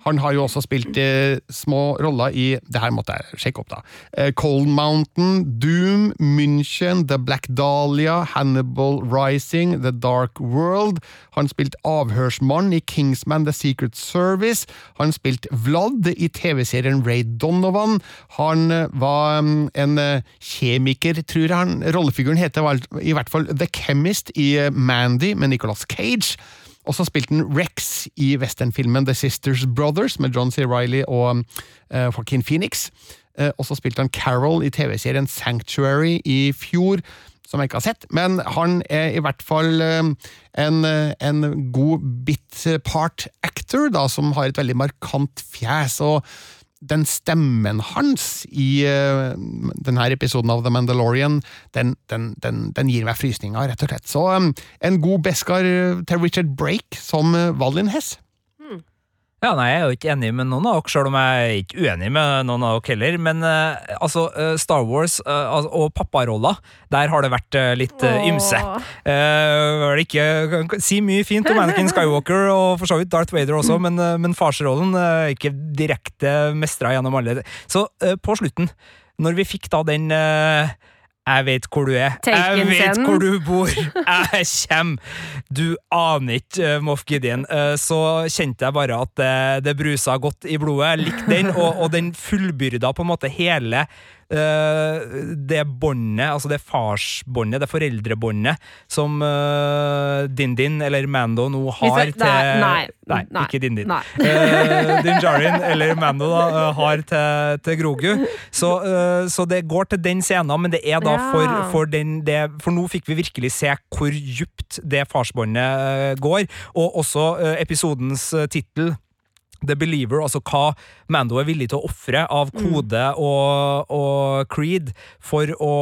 Speaker 2: Han har jo også spilt eh, små roller i Det her måtte jeg sjekke opp, da. Eh, Cold Mountain, Doom, München, The Black Dahlia, Hannibal Rising, The Dark World. Han spilte avhørsmann i Kingsman The Secret Service. Han spilte Vlad i TV-serien Ray Donovan. Han eh, var mm, en eh, kjemiker, tror jeg han Rollefiguren heter i hvert fall The Chemist i eh, Mandy med Nicolas Cage. Og så spilte han Rex i westernfilmen The Sisters Brothers med John C. Reilly og uh, Joaquin Phoenix. Uh, og så spilte han Carol i TV-serien Sanctuary i fjor, som jeg ikke har sett. Men han er i hvert fall uh, en, en god bit part actor, da, som har et veldig markant fjes. og den stemmen hans i uh, denne episoden av The Mandalorian, den, den, den, den gir meg frysninger, rett og slett. Så um, en god Beskar til Richard Brake som uh, Valin Hess.
Speaker 6: Ja, nei, Jeg er jo ikke enig med noen av dere, selv om jeg er ikke uenig med noen av dere heller. Men eh, altså, eh, Star Wars eh, og papparoller, der har det vært eh, litt eh, ymse. Eh, vel ikke kan- kan si mye fint om Anakin Skywalker og for så vidt Darth Vader også, men, eh, men farsrollen eh, er ikke direkte mestra gjennom alle. Så eh, på slutten, når vi fikk da den eh, jeg vet hvor du er. Jeg vet hvor du bor. Jeg kommer. Du aner ikke, uh, Moff Gideon. Eh, så kjente jeg bare at det, det brusa godt i blodet. Jeg likte den, og, og den fullbyrda på en måte hele eh, det båndet, altså det farsbåndet, det foreldrebåndet, som uh, Din-Din, eller Mando, nå har
Speaker 5: det,
Speaker 6: til
Speaker 5: nei, nei, nei,
Speaker 6: ikke Din-Din. Eh, Din Djarin, eller Mando, da, eh, har til, til Grogu. Så, eh, så det går til den scenen, men det er da for, for den det, For nå fikk vi virkelig se hvor djupt det farsbåndet eh, går, og også eh, episodens tittel. The Believer, altså hva Mando er villig til å ofre av kode og, og creed for å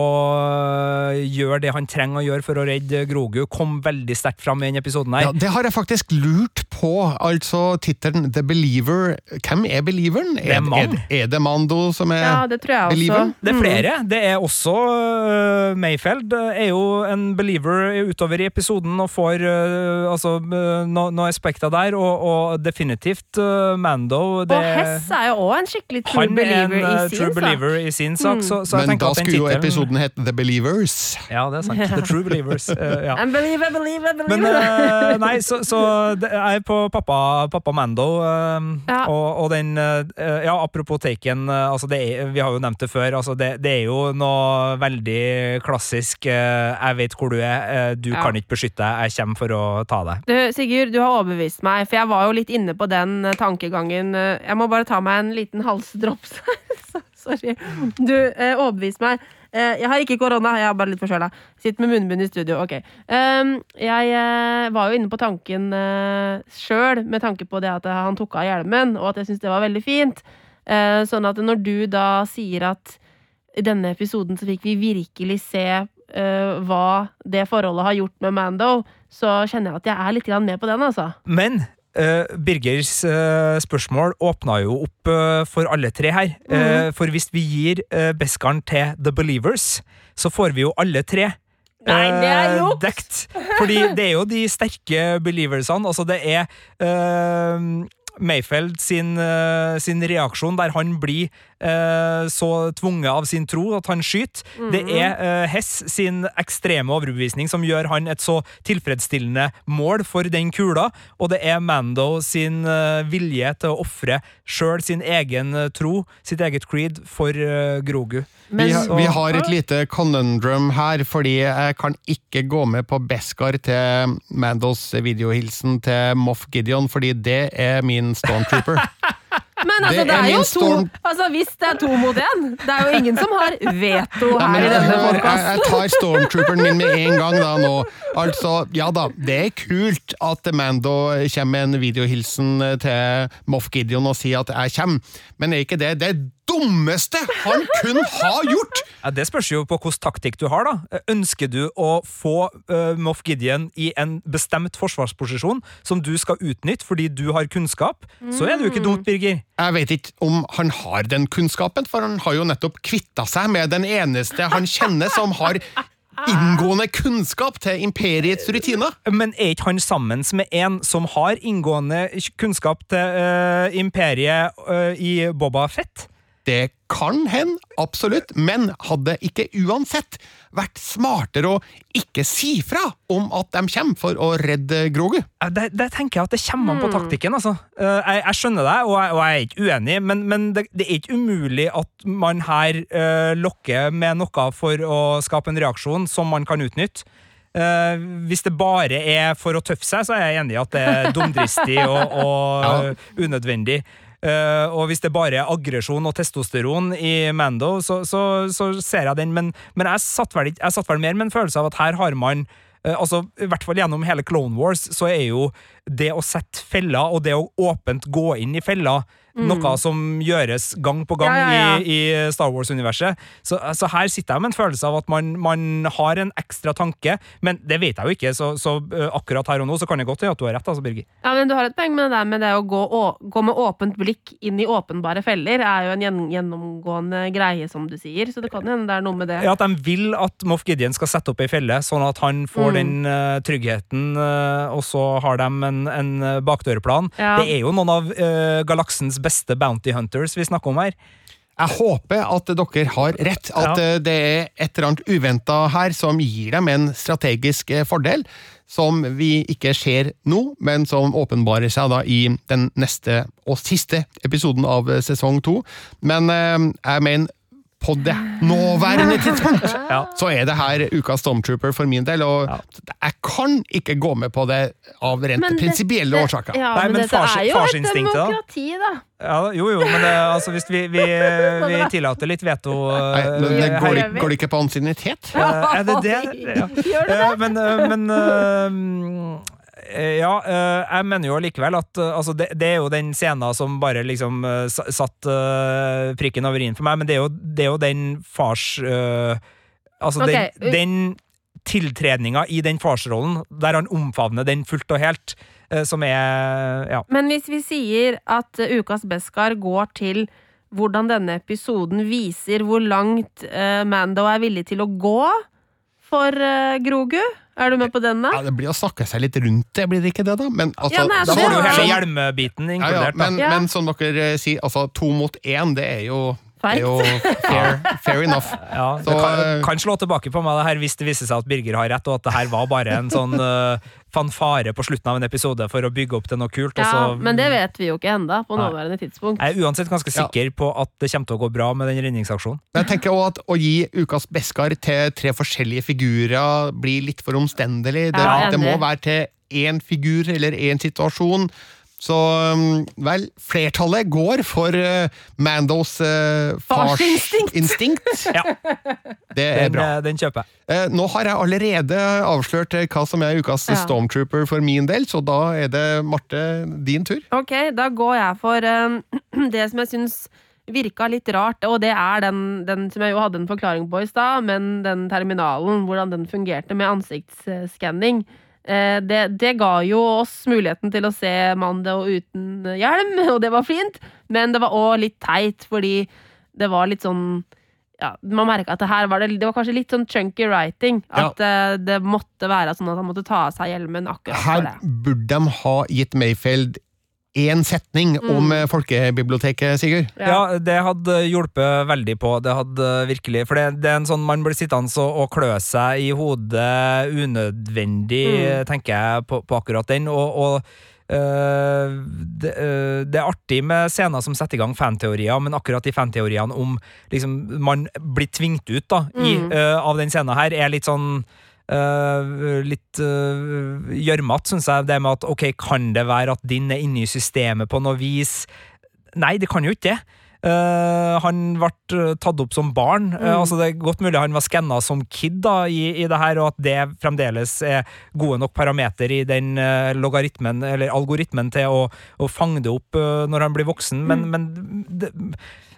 Speaker 6: gjøre det han trenger å gjøre for å redde Grogu, kom veldig sterkt fram i denne episoden her.
Speaker 2: Ja, det har jeg faktisk lurt på altså tittelen The Believer. Hvem er believeren?
Speaker 6: Det er.
Speaker 2: Er, er det Mando som er
Speaker 5: Ja, det tror jeg også.
Speaker 2: Believer?
Speaker 6: Det er
Speaker 5: Mm.
Speaker 6: flere. Det er også uh, Mayfeld er jo en believer utover i episoden og får uh, altså, uh, no- noen aspekter der, og, og definitivt uh, Mando det,
Speaker 5: Og Hess er jo òg en skikkelig true
Speaker 6: Han believer en
Speaker 5: believer
Speaker 6: uh,
Speaker 5: i
Speaker 6: true
Speaker 5: sin sak.
Speaker 6: believer i sin sak, så, så
Speaker 2: Men da skulle jo episoden hete The Believers.
Speaker 6: Ja, det er sant. The True Believers. uh, ja.
Speaker 5: And believer, believer,
Speaker 6: Men
Speaker 5: believer.
Speaker 6: eh, nei, så, så jeg er på pappa, pappa Mando, uh,
Speaker 5: Ja.
Speaker 6: og, og den eh, Ja, apropos Taken, eh, altså det er, vi har jo nevnt det før. Altså det, det er jo noe veldig klassisk eh, 'jeg vet hvor du er, eh, du
Speaker 5: Ja.
Speaker 6: kan ikke beskytte deg, jeg kommer for å ta deg'.
Speaker 5: Du, Sigurd, du har overbevist meg, for jeg var jo litt inne på den eh, tankegangen. Eh, Jeg må bare ta meg en liten halsdrops. Sorry. Du eh, overbevis meg. Eh, jeg har ikke korona, jeg er bare litt forkjøla. Sitter med munnbind i studio. Ok. Um, jeg eh, var jo inne på tanken eh, sjøl, med tanke på det at han tok av hjelmen, og at jeg syntes det var veldig fint. Eh, sånn at når du da sier at i denne episoden så fikk vi virkelig se eh, hva det forholdet har gjort med Mando, så kjenner jeg at jeg er litt med på den, altså.
Speaker 6: Men eh, Birgers uh, spørsmål åpna jo opp uh, for alle tre her. Eh, for hvis vi gir uh, Beskaren til The Believers, så får vi jo alle tre.
Speaker 5: Nei, det er juks!
Speaker 6: Dekt. Fordi det er jo de sterke believersene. Altså, det er Mayfeld sin, sin reaksjon der han blir så tvunget av sin tro at han skyter. Det er eh, Hess sin ekstreme overbevisning som gjør han et så tilfredsstillende mål for den kula, og det er Mando sin eh, vilje til å ofre sjøl sin egen eh, tro, sitt eget creed, for eh, Grogu.
Speaker 2: Vi,
Speaker 6: har,
Speaker 2: vi har et lite conundrum her, fordi jeg kan ikke gå med på Beskar til Mandos videohilsen til Moff Gideon, fordi det er min stormtrooper.
Speaker 5: Men altså,
Speaker 2: Det
Speaker 5: det
Speaker 2: er
Speaker 5: er, jo to Altså, hvis det er to mot én Det er jo ingen som har veto
Speaker 2: Nei,
Speaker 5: her
Speaker 2: men
Speaker 5: i denne
Speaker 2: jeg,
Speaker 5: podkasten.
Speaker 2: jeg tar stormtrooperen min med en gang da nå. Altså, ja da, det er kult at Mando kommer med en videohilsen til Moff Gideon og sier at jeg kommer, men er ikke det det dummeste han kun har gjort?
Speaker 6: Ja, det spørs jo på hvilken taktikk du har. da. Ønsker du å få uh, Moff Gideon i en bestemt forsvarsposisjon som du skal utnytte fordi du har kunnskap, så er det jo ikke dumt, Birger.
Speaker 2: Jeg vet ikke om han har den kunnskapen, for han har jo nettopp kvitta seg med den eneste han kjenner som har inngående kunnskap til imperiets rutiner.
Speaker 6: Men er ikke han sammen med en som har inngående kunnskap til uh, imperiet uh, i Boba Fett?
Speaker 2: Det kan hende, absolutt, men hadde ikke uansett vært smartere å ikke si fra om at de kommer for å redde Grogu.
Speaker 6: Det, det tenker jeg at det kommer an på taktikken. altså. Eh, jeg, jeg skjønner deg, og jeg, og jeg er ikke uenig, men, men det, det er ikke umulig at man her uh, lokker med noe for å skape en reaksjon som man kan utnytte. Uh, hvis det bare er for å tøffe seg, så er jeg enig i at det er dumdristig og, og
Speaker 2: Ja.
Speaker 6: unødvendig. Eh, og hvis det bare er aggresjon og testosteron i Mando, så, så, så ser jeg den, men, men jeg, satt vel, jeg satt vel mer med en følelse av at her har man uh, altså, I hvert fall gjennom hele Clone Wars så er jo det å sette feller og det å åpent gå inn i feller noe som gjøres gang på gang
Speaker 5: Mm. Ja, ja,
Speaker 6: i, i Star Wars-universet. Så, så her sitter jeg med en følelse av at man, man har en ekstra tanke, men det vet jeg jo ikke, så, så akkurat her og nå så kan det godt hende at du har rett, altså, Birgit.
Speaker 5: Ja, men du har et poeng med det der med det å gå, å, gå med åpent blikk inn i åpenbare feller, er jo en gjenn, gjennomgående greie, som du sier. Så det kan hende det er noe med det.
Speaker 6: Ja, At de vil at Moff Gideon skal sette opp ei felle, sånn at han får
Speaker 5: Mm.
Speaker 6: den uh, tryggheten, uh, og så har de en, en bakdørplan.
Speaker 5: Ja.
Speaker 6: Det er jo noen av uh, galaksens beste bounty hunters vi snakker om her.
Speaker 2: Jeg håper at dere har rett, at
Speaker 6: Ja.
Speaker 2: det er et eller annet uventa her som gir dem en strategisk eh, fordel, som vi ikke ser nå, men som åpenbarer seg da i den neste og siste episoden av eh, sesong to. Men eh, jeg mener på det nåværende tidspunkt
Speaker 6: Ja.
Speaker 2: så er det her ukas Stormtrooper for min del, og
Speaker 6: Ja.
Speaker 2: jeg kan ikke gå med på det av rent
Speaker 5: Men
Speaker 2: prinsipielle
Speaker 5: det,
Speaker 2: årsaker.
Speaker 5: Ja,
Speaker 6: Nei,
Speaker 5: men,
Speaker 6: men
Speaker 5: dette
Speaker 6: fars-
Speaker 5: er jo et
Speaker 6: demokrati, da?
Speaker 5: da.
Speaker 6: Ja, jo, jo, men det, altså, hvis vi, vi, vi tillater litt veto eh,
Speaker 2: Nei, men det går, går det ikke på ansiennitet?
Speaker 6: Eh, er det det? Ja.
Speaker 5: Gjør det det?
Speaker 6: Eh, men eh, men eh, ja, eh, jeg mener jo likevel at eh, altså det, det er jo den scenen som bare liksom eh, satt eh, prikken over i-en for meg, men det er jo, det er jo den fars eh, Altså,
Speaker 5: okay.
Speaker 6: den, den tiltredninga i den farsrollen, der han omfavner den fullt og helt, eh, som er Ja.
Speaker 5: Men hvis vi sier at eh, Ukas Beskar går til hvordan denne episoden viser hvor langt eh, Mando er villig til å gå for uh, Grogu, er du med på den, da?
Speaker 2: Ja, det blir å snakke seg litt rundt det, blir det ikke det, da? Men, altså,
Speaker 5: Ja, nei,
Speaker 6: Da
Speaker 5: det
Speaker 6: får du jo
Speaker 5: var-
Speaker 6: hele
Speaker 2: sånn-
Speaker 6: inkludert.
Speaker 2: ja, ja, men,
Speaker 5: Ja.
Speaker 2: men som dere sier, altså to mot én, det er jo, er jo fair, fair enough.
Speaker 6: Ja, det
Speaker 2: Så,
Speaker 6: kan, kan slå tilbake på meg det her hvis det viser seg at Birger har rett, og at det her var bare en sånn uh, fanfare på slutten av en episode for å bygge opp til noe kult. og
Speaker 5: Ja,
Speaker 6: så-
Speaker 5: men det vet vi jo ikke enda på nåværende tidspunkt.
Speaker 6: Jeg er uansett ganske
Speaker 2: Ja.
Speaker 6: sikker på at det kommer til å gå bra med den redningsaksjonen.
Speaker 2: Jeg tenker også at å gi Ukas Beskar til tre forskjellige figurer blir litt for omstendelig. Det,
Speaker 5: Ja,
Speaker 2: det må være til én figur eller én situasjon. Så um, vel, flertallet går for uh, Mandos uh,
Speaker 5: Farsinstinkt.
Speaker 2: farsinstinkt.
Speaker 6: Ja.
Speaker 2: Det er
Speaker 6: Den,
Speaker 2: bra.
Speaker 6: eh, den kjøper jeg.
Speaker 2: Uh, nå har jeg allerede avslørt eh, hva som er ukas
Speaker 5: Ja.
Speaker 2: Stormtrooper for min del, så da er det Marte din tur.
Speaker 5: Ok, da går jeg for eh, det som jeg syns virka litt rart, og det er den, den som jeg jo hadde en forklaring på i stad, men den terminalen, hvordan den fungerte med ansiktsskanning. Eh, det, det ga jo oss muligheten til å se Mando uten hjelm, og det var fint, men det var òg litt teit, fordi det var litt sånn ja, Man merka at det her var det, det var kanskje litt sånn chunky writing. At ja. det måtte være sånn at han måtte ta av seg hjelmen akkurat for det.
Speaker 2: Her burde de ha gitt Mayfeld én setning om eh, folkebiblioteket, Sigurd.
Speaker 6: Ja. det hadde hjulpet veldig på. Det hadde virkelig For det, det er en sånn man blir sittende og, og klø seg i hodet unødvendig,
Speaker 5: Mm.
Speaker 6: tenker jeg, på, på akkurat den. Og, og Uh, det, uh, det er artig med scener som setter i gang fanteorier, men akkurat de fanteoriene om liksom, man blir tvingt ut da, i,
Speaker 5: Mm.
Speaker 6: øh, av den scenen her, er litt sånn øh, litt gjørmete, uh, syns jeg. Det med at ok, kan det være at din er inne i systemet på noe vis? Nei, det kan jo ikke det. Uh, han ble eh, tatt opp som barn.
Speaker 5: Mm.
Speaker 6: Uh, altså Det er godt mulig han var skanna som kid da, i, i det her, og at det fremdeles er gode nok parameter i den eh, logaritmen, eller algoritmen, til å, å fange det opp eh, når han blir voksen. Men,
Speaker 5: Mm.
Speaker 6: men det,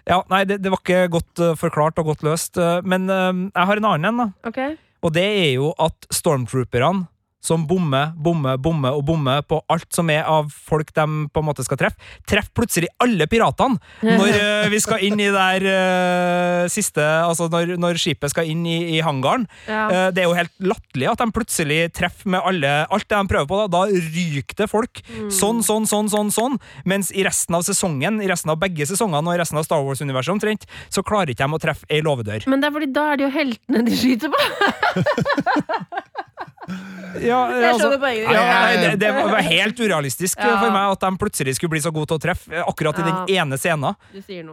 Speaker 6: ja, nei, det, det var ikke godt eh, forklart og godt løst. eh, men eh, jeg har en annen en, da.
Speaker 5: Ok.
Speaker 6: Og det er jo at stormtrooperne som bommer, bommer, bommer og bommer på alt som er av folk de på en måte skal treffe, treffer plutselig alle piratene når eh, vi skal inn i der uh, siste Altså når, når skipet skal inn i, i hangaren.
Speaker 5: Ja.
Speaker 6: Uh, det er jo helt latterlig at de plutselig treffer med alle alt det de prøver på. Da, da ryker det folk.
Speaker 5: Mm.
Speaker 6: Sånn, sånn, sånn, sånn, sånn. Mens i resten av sesongen, i resten av begge sesongene og i resten av Star Wars-universet omtrent, så klarer ikke de å treffe ei låvedør.
Speaker 5: Men det er fordi da er det jo heltene de skyter på!
Speaker 6: Ja,
Speaker 5: Jeg
Speaker 6: altså-. Ja, nei, det, det var helt urealistisk
Speaker 5: Ja.
Speaker 6: for meg at de plutselig skulle bli så gode til å treffe eh, akkurat i den ene scenen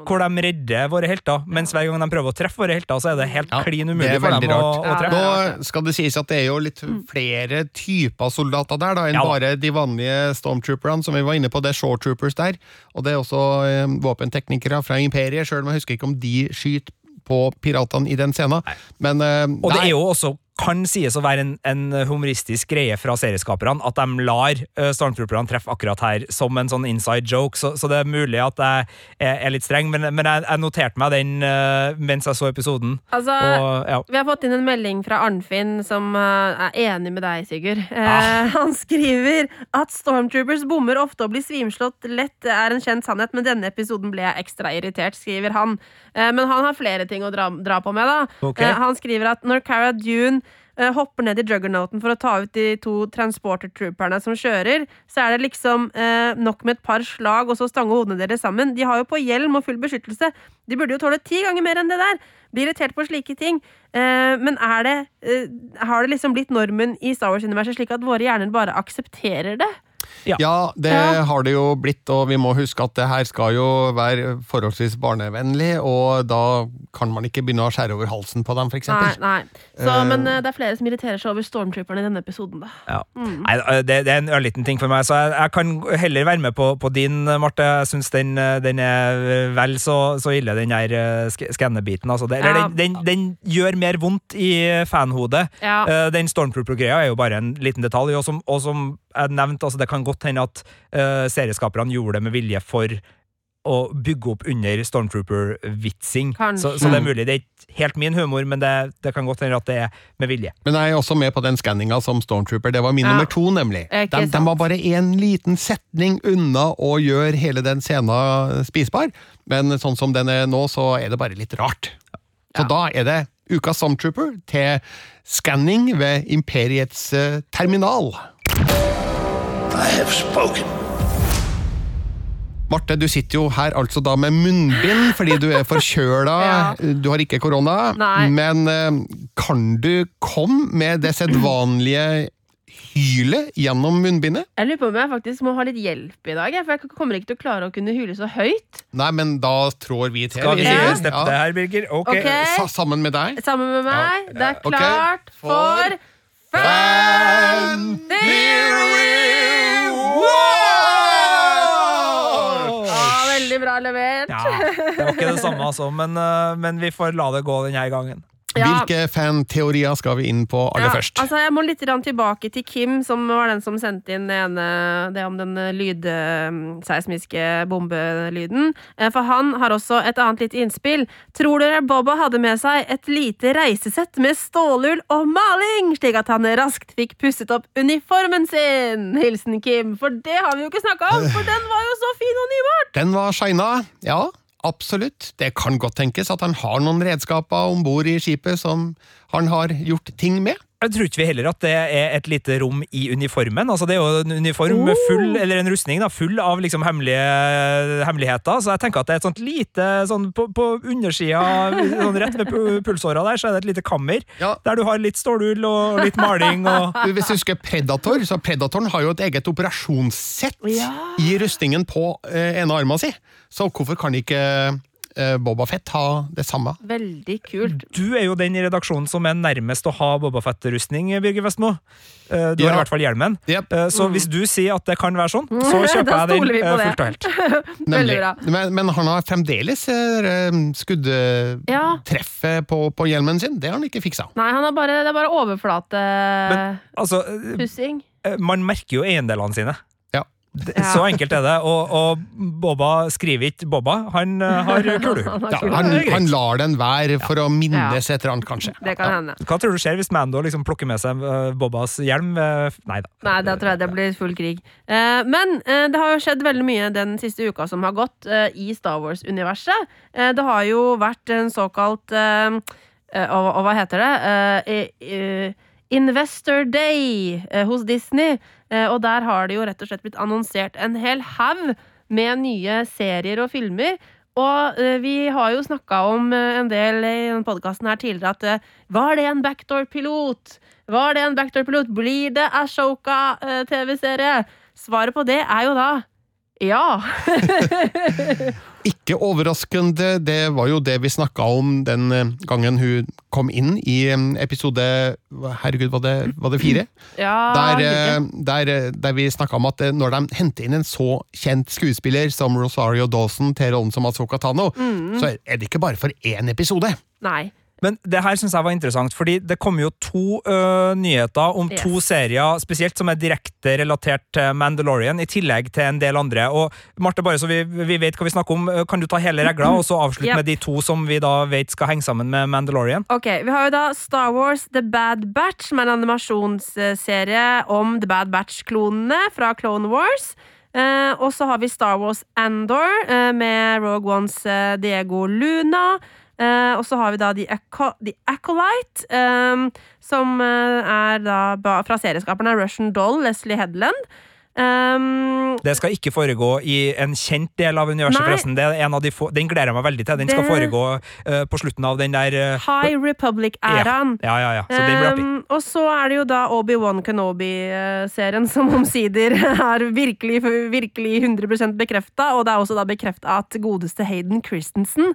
Speaker 6: hvor de redder våre helter, mens hver gang de prøver å treffe våre helter, så er det helt
Speaker 2: Ja,
Speaker 6: klin umulig for dem å, å treffe.
Speaker 2: Nå skal det sies at det er jo litt flere typer soldater der da, enn
Speaker 6: Ja
Speaker 2: bare de vanlige stormtrooperne, som vi var inne på. Det er shorttroopers der, og det er også eh, våpenteknikere fra imperiet, sjøl om jeg husker ikke om de skyter på piratene i den scenen. Men eh,
Speaker 6: Og det er jo også kan sies å være en, en humoristisk greie fra serieskaperne, at de lar uh, stormtrooperne treffe akkurat her som en sånn inside joke, så, så det er mulig at jeg er, litt streng, men, men jeg, jeg noterte meg den eh, mens jeg så episoden.
Speaker 5: Altså,
Speaker 6: Og, ja.
Speaker 5: vi har fått inn en melding fra Arnfinn som eh, er enig med deg, Sigurd. Eh,
Speaker 6: Ah.
Speaker 5: Han skriver at stormtroopers bommer ofte og blir svimslått lett er en kjent sannhet, men denne episoden ble jeg ekstra irritert, skriver han. Eh, men han har flere ting å dra, dra på med, da.
Speaker 6: Okay.
Speaker 5: Eh, han skriver at når Cara Dune eh, hopper ned i Juggernauten for å ta ut de to transporter trooperne som kjører, så er det liksom eh, nok med et par slag og så stange hodene deres sammen. De har jo på hjelm og full beskyttelse. De burde jo tåle ti ganger mer enn det der. Blir irritert på slike ting. Eh, men er det, eh, har det liksom blitt normen i Star Wars-universet slik at våre hjerner bare aksepterer det?
Speaker 2: Ja, det
Speaker 5: Ja.
Speaker 2: har det jo blitt, og vi må huske at det her skal jo være forholdsvis barnevennlig, og da kan man ikke begynne å skjære over halsen på dem, for
Speaker 5: Nei, nei. Så,
Speaker 2: uh,
Speaker 5: men eh, det er flere som irriterer seg over stormtrooperne i denne episoden, da.
Speaker 6: Ja. Nei, det, det er en ørliten ting for meg, så jeg, jeg kan heller være med på, på din, Marte. Jeg syns den, den er vel så, så ille, den der eh, skannebiten. Altså. Eller
Speaker 5: Ja.
Speaker 6: den, den, den gjør mer vondt i fanhodet.
Speaker 5: Ja.
Speaker 6: Eh, den Stormtrooper-greia er jo bare en liten detalj, og som, og som jeg nevnte, altså, det kan godt hende at uh, serieskaperne gjorde det med vilje for å bygge opp under Stormtrooper-vitsing. Så, så det er mulig. Det er ikke helt min humor, men det, det kan godt hende at det er med vilje.
Speaker 2: Men jeg er også med på den skanninga som Stormtrooper. Det var min
Speaker 5: Ja.
Speaker 2: nummer to, nemlig. De, de var bare en liten setning unna å gjøre hele den scenen spisbar, men sånn som den er nå, så er det bare litt rart. Så da er det ukas Stormtrooper til skanning ved Imperiets eh, terminal.
Speaker 4: I have spoken.
Speaker 2: Marte, du sitter jo her altså da med munnbind fordi du er forkjøla.
Speaker 5: Ja.
Speaker 2: Du har ikke korona.
Speaker 5: Nei.
Speaker 2: Men eh, kan du komme med det sedvanlige hylet gjennom munnbindet?
Speaker 5: Jeg lurer på om jeg faktisk må ha litt hjelp i dag, for jeg kommer ikke til å klare å kunne hyle så høyt.
Speaker 2: Nei, men da trår vi til.
Speaker 6: Skal vi
Speaker 2: sier,
Speaker 6: steppe det her, Birger? Ok.
Speaker 2: okay. sammen med deg.
Speaker 5: Sammen med meg. Det er klart
Speaker 2: For-
Speaker 5: for Fan Theory Ah, veldig bra levert.
Speaker 6: Ja, det var ikke det samme, altså, men, eh, men vi får la det gå denne gangen.
Speaker 5: Ja.
Speaker 2: Hvilke fanteorier skal vi inn på aller
Speaker 5: Ja,
Speaker 2: først?
Speaker 5: Altså, jeg må litt tilbake til Kim, som var den som sendte inn det, ene, det om den lydseismiske bombelyden. Eh, For han har også et annet lite innspill. Tror dere Bobba hadde med seg et lite reisesett med stålull og maling, slik at han raskt fikk pusset opp uniformen sin? Hilsen Kim. For det har vi jo ikke snakka om, for den var jo så fin og nybart!
Speaker 2: Den var shina, ja. Absolutt. Det kan godt tenkes at han har noen redskaper om bord i skipet som han har gjort ting med.
Speaker 6: Jeg tror ikke vi heller at det er et lite rom i uniformen. Altså Det er jo en uniform med full,
Speaker 5: Oh.
Speaker 6: eller en rustning da, full av liksom hemmelige hemmeligheter. Så jeg tenker at det er et sånt lite sånn På, på undersida, sånn rett ved pulsåra der, så er det et lite kammer.
Speaker 2: Ja.
Speaker 6: Der du har litt stålull og litt maling og
Speaker 2: Hvis du husker Predator, så Predatoren har jo et eget operasjonssett
Speaker 5: Ja.
Speaker 2: i rustningen på eh, ene armen sin. Så hvorfor kan ikke eh, Boba Fett ha det samme?
Speaker 5: Veldig kult.
Speaker 6: Du er jo den i redaksjonen som er nærmest å ha Bobafett-rustning, Birger Vestmo. Du Du har i hvert fall hjelmen.
Speaker 2: Yep.
Speaker 6: Eh, Så hvis du sier at det kan være sånn, så kjøper jeg den eh, fullt og helt.
Speaker 5: Nemlig.
Speaker 2: Men, men han har fremdeles eh, skuddtreffet
Speaker 5: Ja.
Speaker 2: på, på hjelmen sin. Det har han ikke fiksa.
Speaker 5: Nei, han er bare, det er bare overflatepussing.
Speaker 6: Altså, eh, man merker jo eiendelene sine.
Speaker 2: Ja.
Speaker 6: Så enkelt er det. Og, og Bobba skriver ikke Bobba, han eh, har kulehue.
Speaker 2: Ja, han, han lar den være for å minnes et eller annet, kanskje.
Speaker 5: Det kan hende.
Speaker 6: Hva tror du skjer hvis Mando liksom plukker med seg eh, Bobbas hjelm? Eh, Nei da.
Speaker 5: Nei, da tror jeg det blir full krig. Eh, men det har jo skjedd veldig mye den siste uka som har gått i Star Wars-universet. Eh, det har jo vært en såkalt og, og hva heter det? Investor Day eh, hos Disney. Eh, og der har det jo rett og slett blitt annonsert en hel haug med nye serier og filmer. Og eh, vi har jo snakka om en del i denne podkasten her tidligere at var det en backdoor-pilot? Var det en backdoor-pilot? Blir det Ashoka-TV-serie? Svaret på det er jo da ja.
Speaker 2: Ikke overraskende, det var jo det vi snakka om den eh, gangen hun kom inn i eh, episode Herregud, var det, var det fire?
Speaker 5: ja
Speaker 2: Der, eh, der, der vi snakka om at når de henter inn en så kjent skuespiller som Rosario Dawson til rollen som Asoka Tano,
Speaker 5: Mm.
Speaker 2: så er det ikke bare for én episode.
Speaker 5: Nei.
Speaker 6: Men det her syns jeg var interessant, fordi det kommer jo to ø, nyheter om
Speaker 5: Yes.
Speaker 6: to serier spesielt som er direkte relatert til Mandalorian, i tillegg til en del andre. Og Marte, bare så vi, vi vet hva vi snakker om, kan du ta hele regla, og så avslutte
Speaker 5: Yep.
Speaker 6: med de to som vi da vet skal henge sammen med Mandalorian?
Speaker 5: Ok, Vi har jo da Star Wars The Bad Batch, som er en animasjonsserie om The Bad Batch-klonene fra Clone Wars. Eh, og så har vi Star Wars Andor eh, med Rogue Ones eh, Diego Luna. Eh, og så har vi da The, Aco The Acolyte, um, som eh, er da fra serieskaperne Russian Doll, Leslie Headland. Um,
Speaker 6: Det skal ikke foregå i en kjent del av universet, forresten. Det er en av de den gleder jeg meg veldig til. Den skal foregå uh, på slutten av den der uh,
Speaker 5: High Republic-æraen.
Speaker 6: Ja, ja, ja. Så.
Speaker 5: Um, og så er det jo da Obi-Wan Kenobi-serien som omsider er virkelig, virkelig 100% bekrefta, og det er også da bekrefta at godeste Hayden Christensen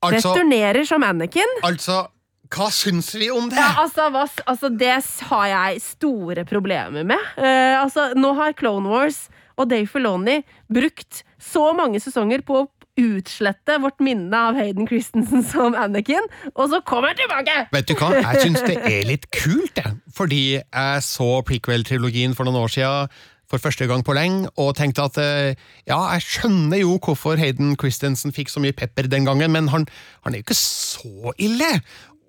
Speaker 2: Altså,
Speaker 5: returnerer som Anakin.
Speaker 2: altså hva syns vi om det?
Speaker 5: Ja, altså, hva, altså, det har jeg store problemer med. Uh, altså, nå har Clone Wars og Dave Filoni brukt så mange sesonger på å utslette vårt minne av Hayden Christensen som Anakin, og så kommer han tilbake!
Speaker 2: Vet du hva, jeg syns det er litt kult, jeg. Fordi jeg så prequel-trilogien for noen år siden. For første gang på lenge, og tenkte at eh, ja, jeg skjønner jo hvorfor Hayden Christensen fikk så mye pepper den gangen, men han, han er jo ikke så ille!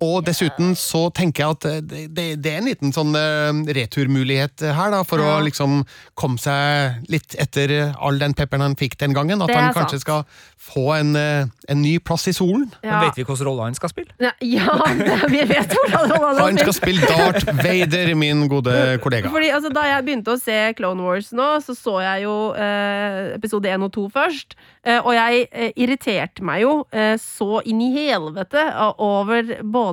Speaker 2: Og dessuten så tenker jeg at eh, det, det, det er en liten sånn eh, returmulighet her, da, for
Speaker 5: Ja.
Speaker 2: å liksom komme seg litt etter all den pepperen han fikk den gangen. At han kanskje
Speaker 5: sant.
Speaker 2: skal få en, eh, en ny plass i solen.
Speaker 5: Ja,
Speaker 6: Men vet vi hvilken rolle han skal spille?
Speaker 5: ja, ja vi vet hvordan han
Speaker 2: Han skal spille Darth Vader, min gode kollega.
Speaker 5: Fordi altså, Da jeg begynte å se Clone Wars nå, så så jeg jo eh, episode 1 og 2 først. Eh, og jeg eh, irriterte meg jo eh, så inn i helvete eh, over både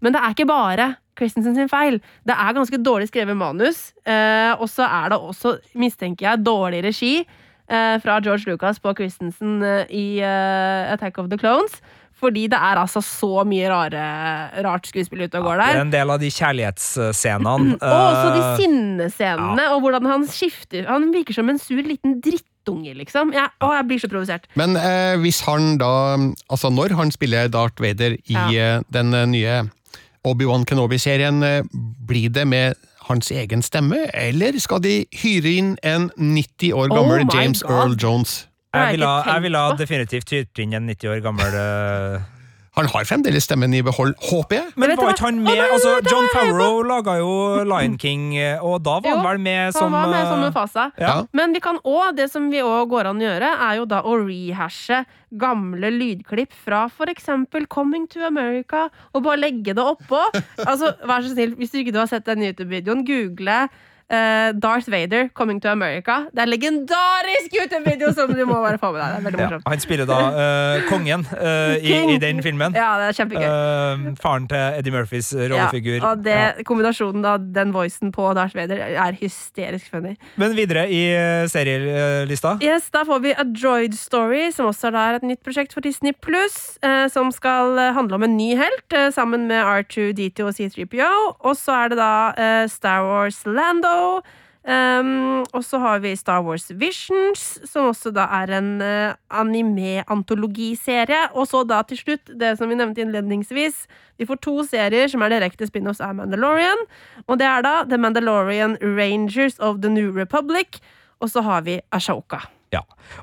Speaker 5: Men det er ikke bare Christensen sin feil. Det er ganske dårlig skrevet manus. Eh, og så er det også, mistenker jeg, dårlig regi eh, fra George Lucas på Christensen eh, i Attack of the Clones. Fordi det er altså så mye rare, rart skuespill ute og går der.
Speaker 6: Det er en del av de kjærlighetsscenene.
Speaker 5: Og også de
Speaker 6: sinnescenene,
Speaker 5: sinnescenene, og hvordan han skifter Han virker som en sur liten drittunge, liksom. Jeg, å, jeg blir så provosert.
Speaker 2: Men eh, hvis han da Altså når han spiller Darth Vader i eh, den eh, nye Obi-Wan Kenobi-serien, eh, blir det med hans egen stemme, eller skal de hyre inn en 90 år gammel
Speaker 5: oh
Speaker 2: James
Speaker 5: God.
Speaker 2: Earl Jones?
Speaker 6: Jeg
Speaker 5: vil,
Speaker 6: jeg
Speaker 5: tenkt
Speaker 6: ville definitivt hyrt inn en 90 år gammel
Speaker 2: Han har fremdeles stemmen i behold, håper jeg.
Speaker 6: Men var ikke han med altså, John
Speaker 5: Farrow
Speaker 6: Favreau laga jo Lion King, eh, og da var han vel med som
Speaker 5: han var med som
Speaker 6: eh,
Speaker 5: Mufasa.
Speaker 6: ja.
Speaker 5: Men vi kan også, det som vi òg går an å gjøre, er jo da å rehashe gamle lydklipp fra for eksempel Coming to America, og bare legge det oppå. Altså, vær så snill, hvis du ikke har sett den YouTube-videoen, google eh, Darth Vader Coming to America. Det er en legendarisk YouTube-video som du må bare få med deg. Det er veldig
Speaker 6: Ja, han spiller da uh, kongen uh, i, i den filmen.
Speaker 5: Ja, det er kjempegøy.
Speaker 6: Faren til Eddie Murphys rollefigur.
Speaker 5: Ja, og det,
Speaker 6: Ja.
Speaker 5: kombinasjonen av den voicen på Darth Vader er hysterisk funny.
Speaker 6: Men videre i serielista.
Speaker 5: Yes, Da får vi A Droid Story, som også er da et nytt prosjekt for Disney Pluss, som skal handle om en ny helt, sammen med R2D2 og C3PO. Og så er det da Star Wars Lando. Um, og så har vi Star Wars Visions, som også da er en uh, anime-antologiserie. Og så da til slutt, det som vi nevnte innledningsvis, vi får to serier som er direkte spin-offs av Mandalorian. Og det er da The Mandalorian Rangers of the New Republic, og så har vi Ashoka.
Speaker 6: Ja.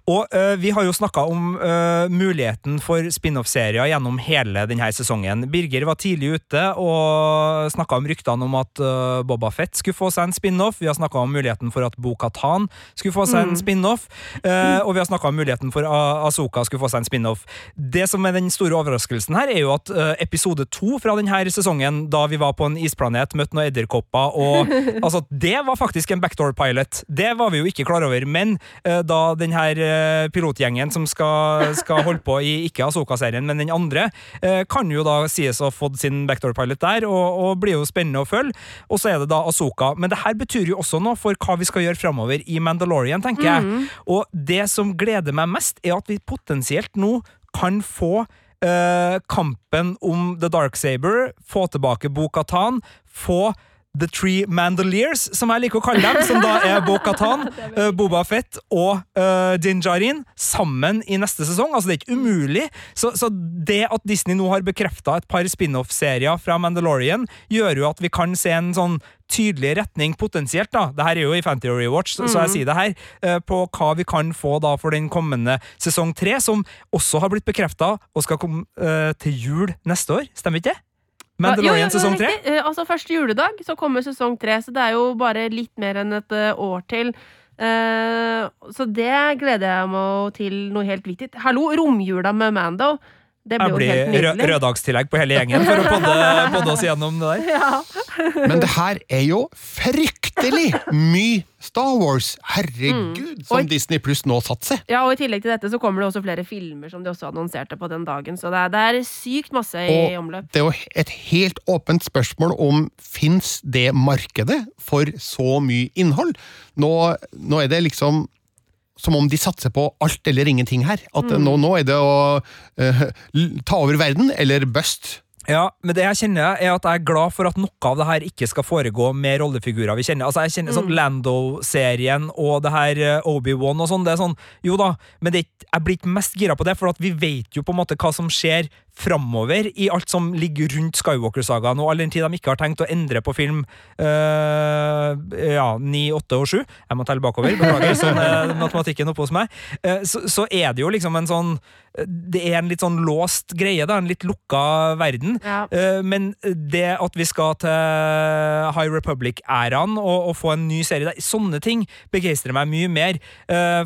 Speaker 6: Og uh, vi har jo snakka om uh, muligheten for spin-off-serier gjennom hele denne sesongen. Birger var tidlig ute og snakka om ryktene om at uh, Boba Fett skulle få seg en spin-off. Vi har snakka om muligheten for at Bo-Katan skulle få seg en spin-off. Uh, og vi har snakka om muligheten for at Asoka skulle få seg en spin-off. Det som er den store overraskelsen her, er jo at episode to fra denne sesongen, da vi var på en isplanet, møtte noen edderkopper og Altså, det var faktisk en backdoor pilot. Det var vi jo ikke klar over. Men da den her eh, pilotgjengen som skal, skal holde på i ikke Asoka-serien, men den andre, eh, kan jo da sies å ha fått sin backdoor pilot der, og, og blir jo spennende å følge. Og så er det da Asoka. Men det her betyr jo også noe for hva vi skal gjøre framover i Mandalorian, tenker jeg. Og det som gleder meg mest, er at vi potensielt nå kan få uh, kampen om The Dark Saber, få tilbake Bo-Katan, få The Three Mandaliers, som jeg liker å kalle dem, som da er Bo-Katan, eh, Boba Fett og uh, Din Djarin, sammen i neste sesong. Altså, det er ikke umulig. Så, så det at Disney nå har bekrefta et par spin-off-serier fra Mandalorian, gjør jo at vi kan se en sånn tydelig retning potensielt, da. Det her er jo i Fantasy Watch, så, så jeg sier det her, uh, på hva vi kan få da for den kommende sesong tre, som også har blitt bekrefta og skal komme uh, til jul neste år. Stemmer ikke det? Mandalorian sesong tre?
Speaker 5: Eh, Altså Første juledag så kommer sesong tre, så det er jo bare litt mer enn et eh, år til. Uh, så det gleder jeg meg til noe helt viktig. Hallo, romjula med Mando! Det blir
Speaker 6: Jeg
Speaker 5: jo
Speaker 6: blir
Speaker 5: helt nydelig.
Speaker 6: røddagstillegg på hele gjengen for å podde, podde oss gjennom det der.
Speaker 5: Ja.
Speaker 2: Men det her er jo fryktelig mye Star Wars! Herregud, som
Speaker 5: i,
Speaker 2: Disney Pluss nå satser!
Speaker 5: ja, og i tillegg til dette så kommer det også flere filmer som de også annonserte på den dagen. Så det er, det er sykt masse i
Speaker 2: Og
Speaker 5: omløp.
Speaker 2: det er jo et helt åpent spørsmål om fins det markedet for så mye innhold? Nå, nå er det liksom som om de satser på alt eller ingenting her. At nå, nå er det å uh, ta over verden eller bust.
Speaker 6: Ja, men det jeg kjenner er at jeg er glad for at noe av det her ikke skal foregå med rollefigurer vi kjenner. Altså, jeg kjenner sånn Lando-serien og det her eh, Obi-Wan og sånn, det er sånn, jo da, men det er jeg blir ikke mest gira på det, for at vi vet jo på en måte hva som skjer framover i alt som ligger rundt Skywalker-sagaen, og all den tid de ikke har tenkt å endre på film uh, ja, 9, 8 og 7 Jeg må telle bakover, beklager, sånn er matematikken oppe hos meg. Uh, så, så, er det jo liksom en sånn Det er en litt sånn låst greie, da, en litt lukka verden.
Speaker 5: Ja.
Speaker 6: Uh, men det at vi skal til High Republic-æraen og, og, få en ny serie der, sånne ting begeistrer meg mye mer.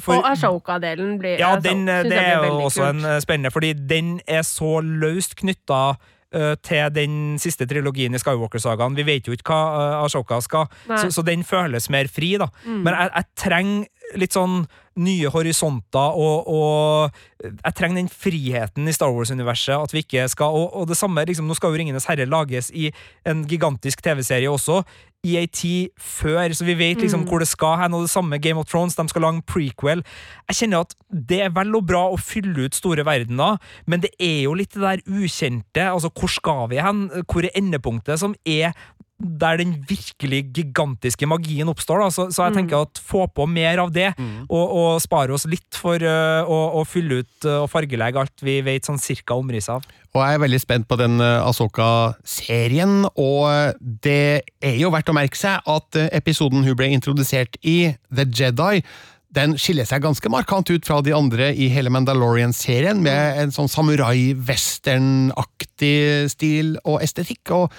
Speaker 5: For, og Ashoka-delen blir
Speaker 6: Ja, den, det er jo også kult. en spennende, fordi den er så løst knytta uh, til den siste trilogien i Skywalker-sagaen. Vi vet jo ikke hva uh, Ashoka skal, så, så, den føles mer fri, da. Mm. Men jeg, jeg trenger litt sånn nye horisonter, og, og jeg trenger den friheten i Star Wars-universet. At vi ikke skal, og, og det samme, liksom, Nå skal jo Ringenes herre lages i en gigantisk TV-serie også, i ei tid før, så vi vet liksom mm. hvor det skal hen. Og det samme Game of Thrones, de skal lage prequel. Jeg kjenner at det er vel og bra å fylle ut store verdener, men det er jo litt det der ukjente. altså Hvor skal vi hen? Hvor er endepunktet, som er der den virkelig gigantiske magien oppstår. Da. Så, så jeg mm. tenker at få på mer av det, mm. og, og, spare oss litt for uh, å, å, fylle ut uh, og fargelegge alt vi vet sånn cirka omrisset av.
Speaker 2: Og jeg er veldig spent på den uh, Asoka-serien, og det er jo verdt å merke seg at episoden hun ble introdusert i, The Jedi, den skiller seg ganske markant ut fra de andre i hele Mandalorian-serien, med en sånn samurai-western-aktig stil og estetikk. og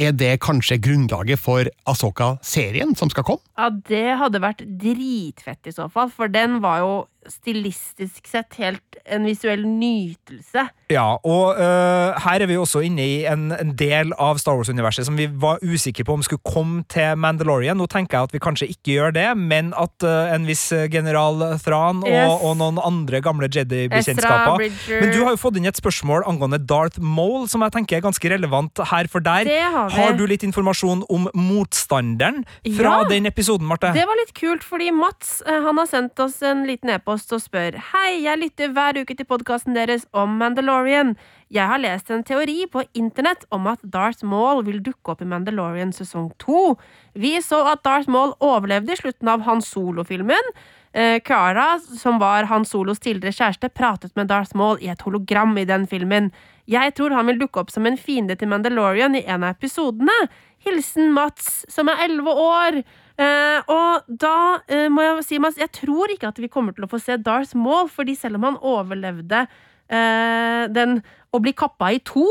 Speaker 2: er det kanskje grunnlaget for Asoka-serien som skal komme?
Speaker 5: Ja, det hadde vært dritfett i så fall, for den var jo stilistisk sett helt en visuell nytelse.
Speaker 6: Ja, og uh, her er vi også inne i en, en del av Star Wars-universet som vi var usikre på om skulle komme til Mandalorian. Nå tenker jeg at vi kanskje ikke gjør det, men at uh, en viss general Thran og, yes. og noen andre gamle Jedi-bekjentskaper Men du har jo fått inn et spørsmål angående Darth Mole, som jeg tenker er ganske relevant her for der.
Speaker 5: Har,
Speaker 6: har, du litt informasjon om motstanderen fra ja, den episoden, Marte?
Speaker 5: Det var litt kult, fordi Mats uh, han har sendt oss en liten e-post e-post og spør Hei, jeg lytter hver uke til podkasten deres om Mandalorian. Jeg har lest en teori på internett om at Darth Maul vil dukke opp i Mandalorian sesong to. Vi så at Darth Maul overlevde i slutten av Han Solo-filmen. Kara, Cara, som var Han Solos tidligere kjæreste, pratet med Darth Maul i et hologram i den filmen. Jeg tror han vil dukke opp som en fiende til Mandalorian i en av episodene. Hilsen Mats, som er elleve år. Uh, og da eh, må jeg si Mats, jeg tror ikke at vi kommer til å få se Darth Maul, fordi selv om han overlevde eh, den å bli kappa i to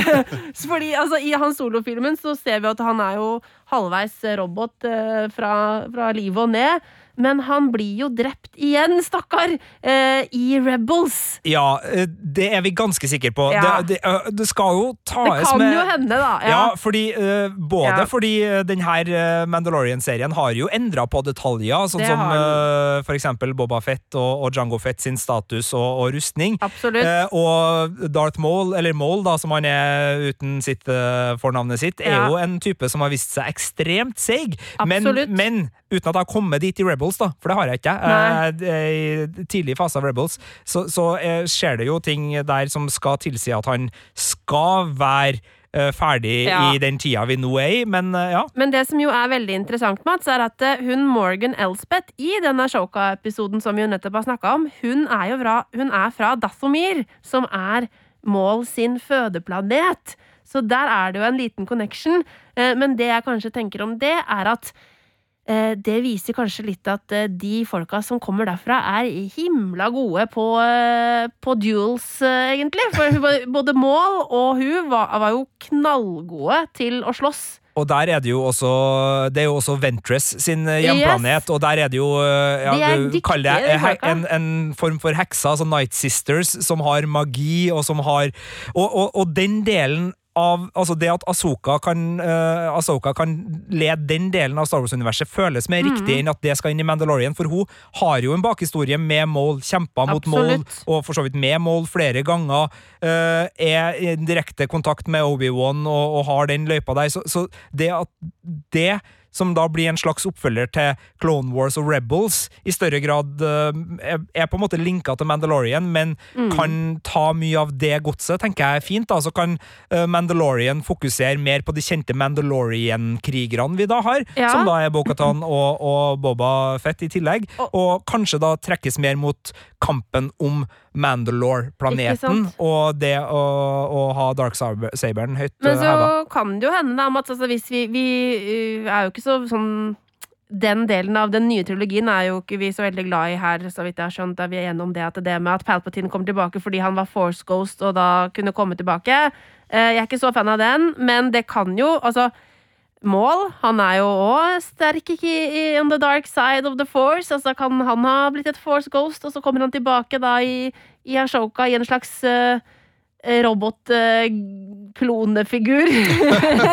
Speaker 5: fordi altså, I hans solofilmen så ser vi at han er jo halvveis robot fra, fra livet og ned men han blir jo drept igjen, stakkar, eh, i Rebels.
Speaker 6: Ja, eh, det er vi ganske sikre på. Ja. Det, det, det, skal jo tas med
Speaker 5: Det kan
Speaker 6: med,
Speaker 5: jo hende, da.
Speaker 6: Ja, ja fordi, uh, både ja. fordi denne Mandalorian-serien har jo endra på detaljer, sånn som uh, for eksempel Boba Fett og, og Jango Fett sin status og, og rustning.
Speaker 5: Absolutt. Uh,
Speaker 6: og Darth Maul, eller Maul, da, som han er uten sitt fornavnet sitt, er jo en type som har vist seg ekstremt seig. Men, men uten at jeg har kommet dit i Rebels, da, for det har jeg ikke. Eh, I tidlig fase av Rebels så, så eh, skjer det jo ting der som skal tilsi at han skal være eh, ferdig ja. i den tida vi nå er i, men ja.
Speaker 5: Men det som jo er veldig interessant, Mats, er at hun Morgan Elspeth i denne Shoka-episoden som vi jo nettopp har snakka om, hun er jo fra, hun er fra Dathomir, som er Mål sin fødeplanet. Så der er det jo en liten connection. Men det jeg kanskje tenker om det, er at det viser kanskje litt at eh, de folka som kommer derfra, er himla gode på, eh, på duels, egentlig. For både Mål og hun var, var, jo knallgode til å slåss.
Speaker 6: Og der er det jo også Det er jo også Ventress sin hjemplanet, yes. og der er det jo ja,
Speaker 5: de er dyktige,
Speaker 6: det en, en, form for hekser, altså Night Sisters, som har magi, og som har Og, og, og den delen av altså det at Asoka kan, uh, Ahsoka kan lede den delen av Star Wars-universet, føles mer mm. riktig enn at det skal inn i Mandalorian, for hun har jo en bakhistorie med Maul, kjempa mot Maul, og for så vidt med Maul flere ganger, uh, er i direkte kontakt med Obi-Wan og, og, har den løypa der, så, så det at det som da blir en slags oppfølger til Clone Wars og Rebels, i større grad uh, er på en måte linka til Mandalorian, men mm. kan ta mye av det godset, tenker jeg er fint. da, Så kan uh, Mandalorian fokusere mer på de kjente Mandalorian-krigerne vi da har, ja. som da er Bokhatan og, og, Boba Fett i tillegg, og kanskje da trekkes mer mot kampen om Mandalore-planeten og det å, å ha Darksaberen høyt
Speaker 5: Men
Speaker 6: eh,
Speaker 5: så
Speaker 6: heva.
Speaker 5: kan det jo hende, da, Mats, altså hvis vi, vi uh, er jo ikke så sånn den delen av den nye trilogien er jo ikke vi så veldig glad i her, så vidt jeg har skjønt. Er vi er enige om det at det med at Palpatine kommer tilbake fordi han var Force Ghost og da kunne komme tilbake. Eh, Jeg er ikke så fan av den, men det kan jo Altså, Maul, han er jo òg sterk ikke i on the dark side of the force. Altså, kan han ha blitt et Force Ghost, og så kommer han tilbake da i, i Ashoka i en slags uh, robot-klonefigur?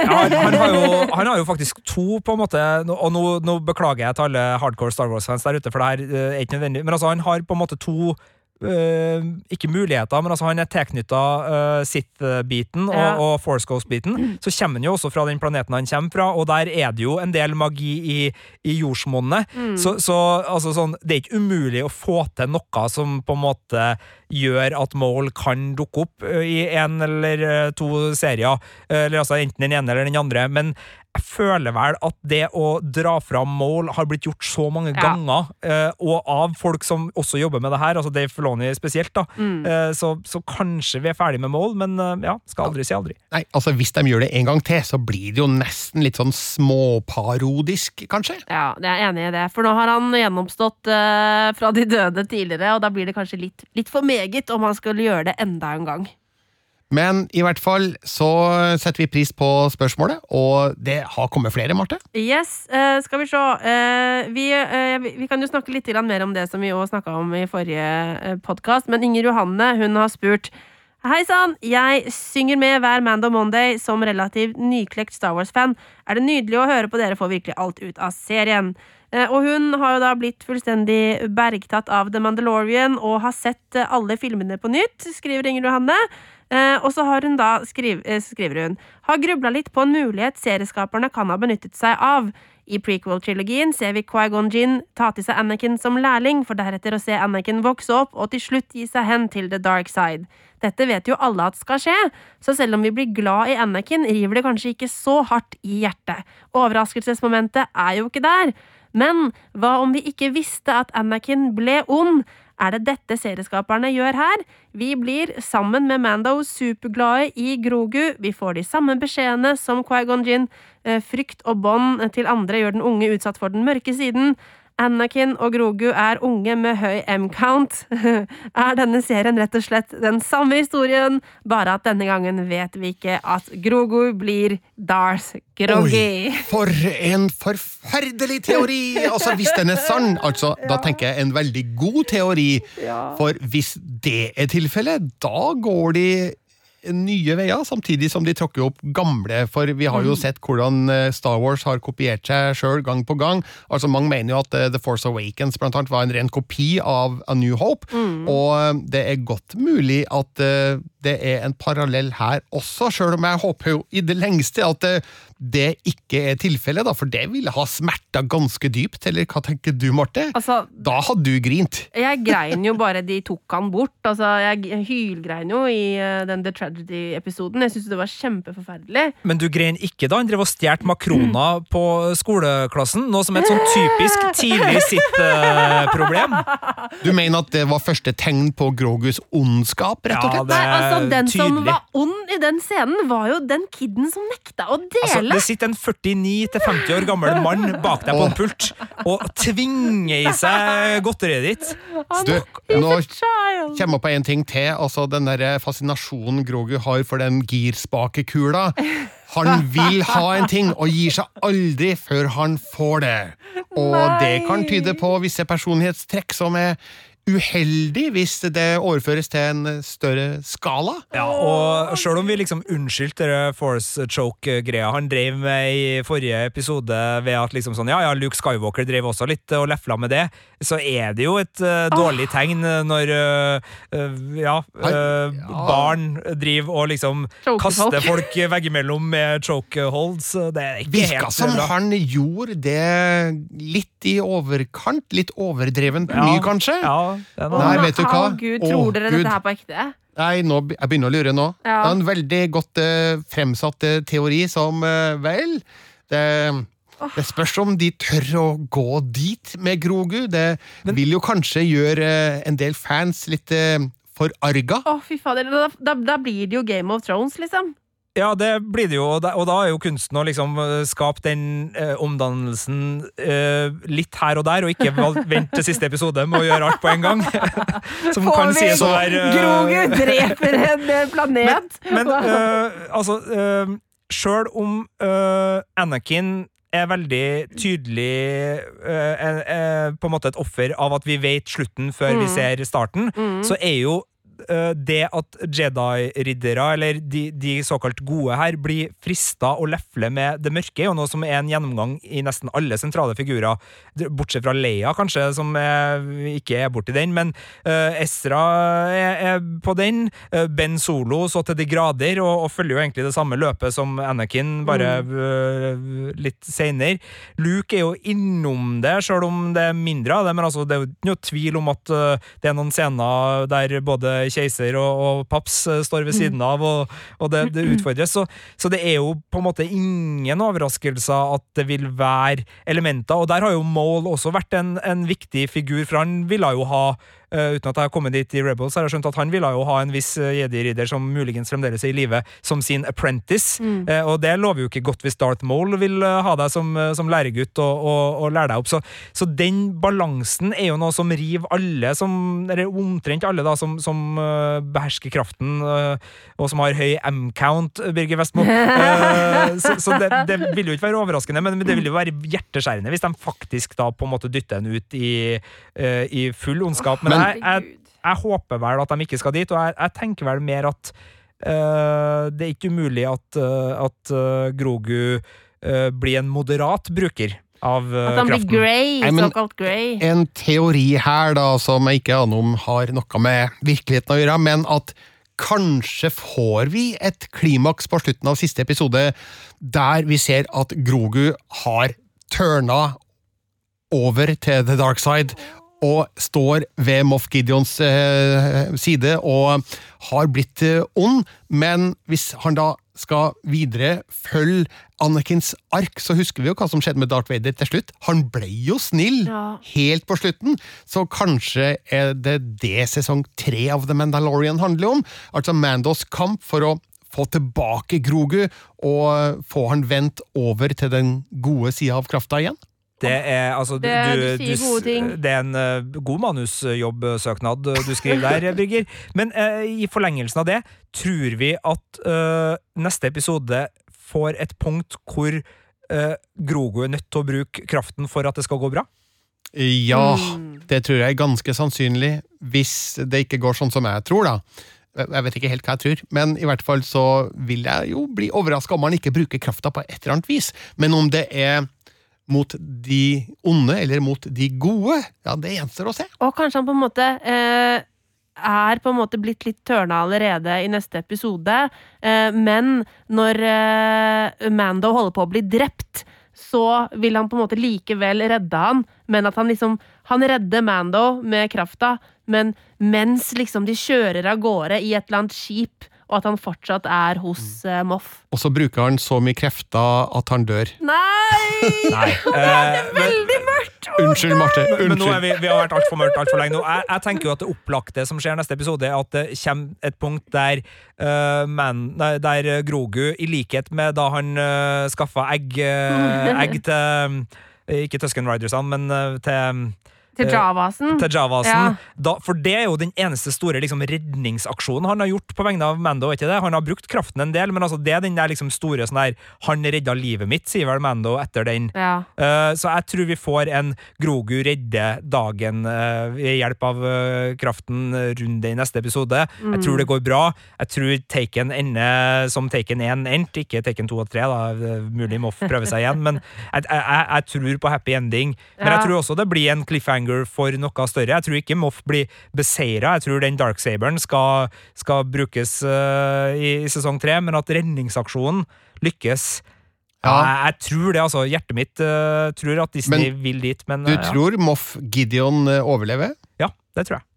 Speaker 6: Ja, han, han, har jo, han har jo faktisk to, på en måte, og nå, nå beklager jeg til alle hardcore Star Wars-fans der ute, for det her eh, er ikke nødvendig, men altså, han har på en måte to eh, ikke muligheter, men altså han er tilknytta uh, Sith-biten og,
Speaker 5: Ja.
Speaker 6: og Force Ghost-biten. Så kommer han jo også fra den planeten han kommer fra, og der er det jo en del magi i, i jordsmonnet.
Speaker 5: Mm.
Speaker 6: Så, så altså, sånn, det er ikke umulig å få til noe som på en måte gjør at Mole kan dukke opp i en eller to serier. Eller altså enten den ene eller den andre. Men jeg føler vel at det å dra fram mål har blitt gjort så mange
Speaker 5: Ja.
Speaker 6: ganger, og av folk som også jobber med det her, altså Dave Filoni spesielt, da.
Speaker 5: Mm.
Speaker 6: Så, så kanskje vi er ferdig med mål, men ja, skal aldri si aldri.
Speaker 2: Nei, altså Hvis de gjør det en gang til, så blir det jo nesten litt sånn småparodisk, kanskje?
Speaker 5: Ja, jeg er enig i det. For nå har han gjennomstått uh, fra de døde tidligere, og da blir det kanskje litt, litt for meget om han skulle gjøre det enda en gang.
Speaker 2: Men i hvert fall så setter vi pris på spørsmålet, og det har kommet flere, Marte.
Speaker 5: Yes, eh, skal vi se. Eh, vi, eh, vi vi kan jo snakke litt mer om det som vi òg snakka om i forrige podkast, men Inger Johanne hun har spurt Hei sann, jeg synger med hver Mando Monday som relativt nyklekt Star Wars-fan. Er det nydelig å høre på dere få virkelig alt ut av serien. Eh, Og hun har jo da blitt fullstendig bergtatt av The Mandalorian og har sett eh, alle filmene på nytt, skriver Inger Johanne. Eh, og så har hun da, skriv, skriver hun, har grubla litt på en mulighet serieskaperne kan ha benyttet seg av. I prequel-trilogien ser vi Qui-Gon Jinn ta til seg Anakin som lærling, for deretter å se Anakin vokse opp og til slutt gi seg hen til the dark side. Dette vet jo alle at skal skje, så selv om vi blir glad i Anakin, river det kanskje ikke så hardt i hjertet. Overraskelsesmomentet er jo ikke der. Men hva om vi ikke visste at Anakin ble ond? Er det dette serieskaperne gjør her? Vi blir, sammen med Mando, superglade i Grogu. Vi får de samme beskjedene som Qui-Gon Jinn. Eh, Frykt og bånd til andre gjør den unge utsatt for den mørke siden. Anakin og Grogu er unge med høy M-count. Er denne serien rett og slett den samme historien, bare at denne gangen vet vi ikke at Grogu blir Darth Groggy?
Speaker 2: for en forferdelig teori! Altså, Hvis den er sann, altså, da tenker jeg en veldig god teori. For hvis det er tilfellet, da går de nye veier, samtidig som de tråkker opp gamle. For vi har jo sett hvordan eh, Star Wars har kopiert seg sjøl gang på gang. Altså Mange mener jo at eh, The Force Awakens blant annet var en ren kopi av A New Hope. Og eh, det er godt mulig at det er en parallell her også, sjøl om jeg håper jo i det lengste at det ikke er tilfellet, da, for det ville ha smerta ganske dypt. Eller hva tenker du, Marte?
Speaker 5: Altså,
Speaker 2: Da hadde du grint.
Speaker 5: Jeg grein jo bare de tok han bort. Altså, jeg hylgrein jo i eh, den The Tragedy-episoden. Jeg syntes det var kjempeforferdelig.
Speaker 6: Men du grein ikke da han drev og stjal makroner på skoleklassen? Noe som er et sånn typisk tidlig sitt-problem?
Speaker 2: Du mener at det var første tegn på Grogus ondskap, rett og slett?
Speaker 6: Ja,
Speaker 2: det
Speaker 6: det
Speaker 5: Nei, altså, Den som var ond i den scenen, var jo den kiden som nekta å
Speaker 6: Altså,
Speaker 5: dele.
Speaker 6: Det sitter en 49-50 år gammel mann bak deg på en pult og tvinger i seg godteriet ditt.
Speaker 2: Du, nå kommer jeg på en ting til. Altså Den der fascinasjonen Grogu har for den girspakekula. Han vil ha en ting, og gir seg aldri før han får det. Og det kan tyde på visse personlighetstrekk som er uheldig hvis det overføres til en større skala.
Speaker 6: Ja, og selv om vi liksom unnskyldte det force choke-greia han drev med i forrige episode ved at liksom sånn, ja, ja, Luke Skywalker drev også litt og lefla med det, så er det jo et uh, dårlig tegn når uh, uh, ja, eh, barn driver og liksom kaster
Speaker 5: folk.
Speaker 6: veggimellom med chokeholds. Det er ikke
Speaker 2: Virka
Speaker 6: helt
Speaker 2: som
Speaker 6: bra.
Speaker 2: han gjorde det litt i overkant. Litt overdrevent
Speaker 6: Ja.
Speaker 2: mye, kanskje?
Speaker 6: Ja, det er.
Speaker 2: Nei, vet du hva?
Speaker 5: Å, Gud, tror dere
Speaker 2: Gud.
Speaker 5: dette her på ekte?
Speaker 2: Nei, nå, jeg begynner å lure nå.
Speaker 5: Ja.
Speaker 2: Det er en veldig godt eh, fremsatt eh, teori som eh, vel det, det spørs om de tør å gå dit med Grogu. Det vil jo kanskje gjøre eh, en del fans litt eh, forarga.
Speaker 5: Å, fy fader. Da, da, da blir det jo Game of Thrones, liksom.
Speaker 6: Ja, det blir det jo, og da, og da er jo kunsten å liksom eh, skape den eh, omdannelsen eh, litt her og der, og ikke vente til siste episode med å gjøre alt på en gang. Som
Speaker 5: Får
Speaker 6: kan
Speaker 5: vi
Speaker 6: sies å være uh...
Speaker 5: Grogu dreper en eh, planet!
Speaker 6: Men øh, altså uh, Sjøl om uh, Anakin er veldig tydelig uh, er, er på en måte et offer av at vi vet slutten før vi
Speaker 5: Mm.
Speaker 6: ser starten,
Speaker 5: Mm.
Speaker 6: så er jo det at Jedi-riddere, eller de, de såkalt gode her, blir frista og lefler med det mørke, er jo noe som er en gjennomgang i nesten alle sentrale figurer, bortsett fra Leia, kanskje, som er, ikke er borti den, men uh, Ezra er, er på den. ben Solo så til de grader, og, og følger jo egentlig det samme løpet som Anakin, bare øh, litt seinere. Luke er jo innom det, sjøl om det er mindre av det, men altså, det er jo ikke noe tvil om at uh, det er noen scener der både keiser og, og paps øh, står ved siden av, og, og det, det utfordres. Så, så det er jo på en måte ingen overraskelser at det vil være elementer, og der har jo Maul også vært en, en viktig figur, for han ville jo ha eh, uten at jeg har kommet dit i Rebels, har jeg skjønt at han ville jo ha en viss eh, jedi-ridder som muligens fremdeles er i live, som sin apprentice. Eh, og det lover jo ikke godt hvis Darth Maul vil ha deg som, som læregutt og, og, og lære deg opp. Så, så den balansen er jo noe som river alle som Eller omtrent alle, da, som, som eh, behersker kraften, og som har høy M-count, Birger Vestmo. Så så det, det vil jo ikke være overraskende, men det vil jo være hjerteskjærende hvis de faktisk da på en måte dytter en ut i, i full ondskap. Men, jeg, jeg, jeg håper vel at de ikke skal dit, og jeg, jeg tenker vel mer at uh, det er ikke umulig at, uh, at eh, Grogu uh, blir en moderat bruker av
Speaker 5: At han blir grey,
Speaker 2: Nei, men-
Speaker 5: såkalt grey.
Speaker 2: En teori her da, som jeg ikke aner om har noe med virkeligheten å gjøre, men at kanskje får vi et klimaks på slutten av siste episode der vi ser at Grogu har tørna over til the dark side og står ved Moff Gideons eh, side og har blitt eh, ond, men hvis han da skal videre følge Anakins ark, så husker vi jo hva som skjedde med Darth Vader til slutt. Han ble jo snill
Speaker 5: Ja.
Speaker 2: helt på slutten, så kanskje er det det sesong tre av The Mandalorian handler om? Altså Mandos kamp for å få tilbake Grogu og få han vendt over til den gode sida av krafta igjen?
Speaker 6: Det er, altså, du,
Speaker 5: Det- du
Speaker 6: du,
Speaker 5: sier
Speaker 6: s-
Speaker 5: gode ting.
Speaker 6: det er en uh, god manusjobbsøknad du skriver der, Birger. Men uh, i forlengelsen av det, tror vi at uh, neste episode får et punkt hvor uh, Grogu er nødt til å bruke kraften for at det skal gå bra?
Speaker 2: Ja,
Speaker 5: Mm.
Speaker 2: det tror jeg er ganske sannsynlig, hvis det ikke går sånn som jeg tror, da. Jeg vet ikke helt hva jeg tror, men i hvert fall så vil jeg jo bli overraska om han ikke bruker krafta på et eller annet vis. Men om det er mot de onde eller mot de gode, ja, det gjenstår å se.
Speaker 5: Og kanskje han på en måte eh, er på en måte blitt litt tørna allerede i neste episode, eh, men når eh, Mando holder på å bli drept, så vil han på en måte likevel redde han, men at han liksom Han redder Mando med krafta, men mens liksom de kjører av gårde i et eller annet skip, og at han fortsatt er hos uh, Moff.
Speaker 2: Og så bruker han så mye krefter at han dør.
Speaker 5: Nei!
Speaker 6: Nei. er men,
Speaker 5: Veldig mørkt!
Speaker 2: Unnskyld, Marte.
Speaker 6: men nå er vi, vi har vært altfor mørkt altfor lenge nå. Jeg, jeg tenker jo at det opplagte som skjer neste episode, er at det kommer et punkt der, uh, men, nei, der eh, Grogu, i likhet med da han uh, skaffa egg, uh, egg til eh, Ikke Tusken Ridersene, men eh, til
Speaker 5: Til Javasen.
Speaker 6: til Javasen.
Speaker 5: Ja.
Speaker 6: Da, for det er jo den eneste store liksom, redningsaksjonen han har gjort på vegne av Mando. Ikke det? Han har brukt kraften en del, men altså, det er den der liksom, store sånn der Han redda livet mitt, sier vel Mando etter den.
Speaker 5: Ja.
Speaker 6: Uh, så jeg tror vi får en Grogu redde dagen uh, ved hjelp av uh, kraften runde i neste episode. Jeg tror det går bra. Jeg tror Taken ender som Taken 1 endte, ikke Taken 2 og 3. Da. Mulig Moff prøver seg igjen, men jeg, jeg, jeg, jeg tror på happy ending. Men jeg tror også det blir en cliffhanger for noe større. Jeg tror ikke Moff blir beseira. Jeg tror den darksaberen skal, skal brukes uh, i, i sesong tre, men at redningsaksjonen lykkes. Ja, jeg, jeg tror det, altså. Hjertet mitt uh, tror at Disney
Speaker 2: Men
Speaker 6: vil dit, men
Speaker 2: Du
Speaker 6: tror ja.
Speaker 2: Moff Gideon eh, overlever?
Speaker 6: ja, det tror jeg.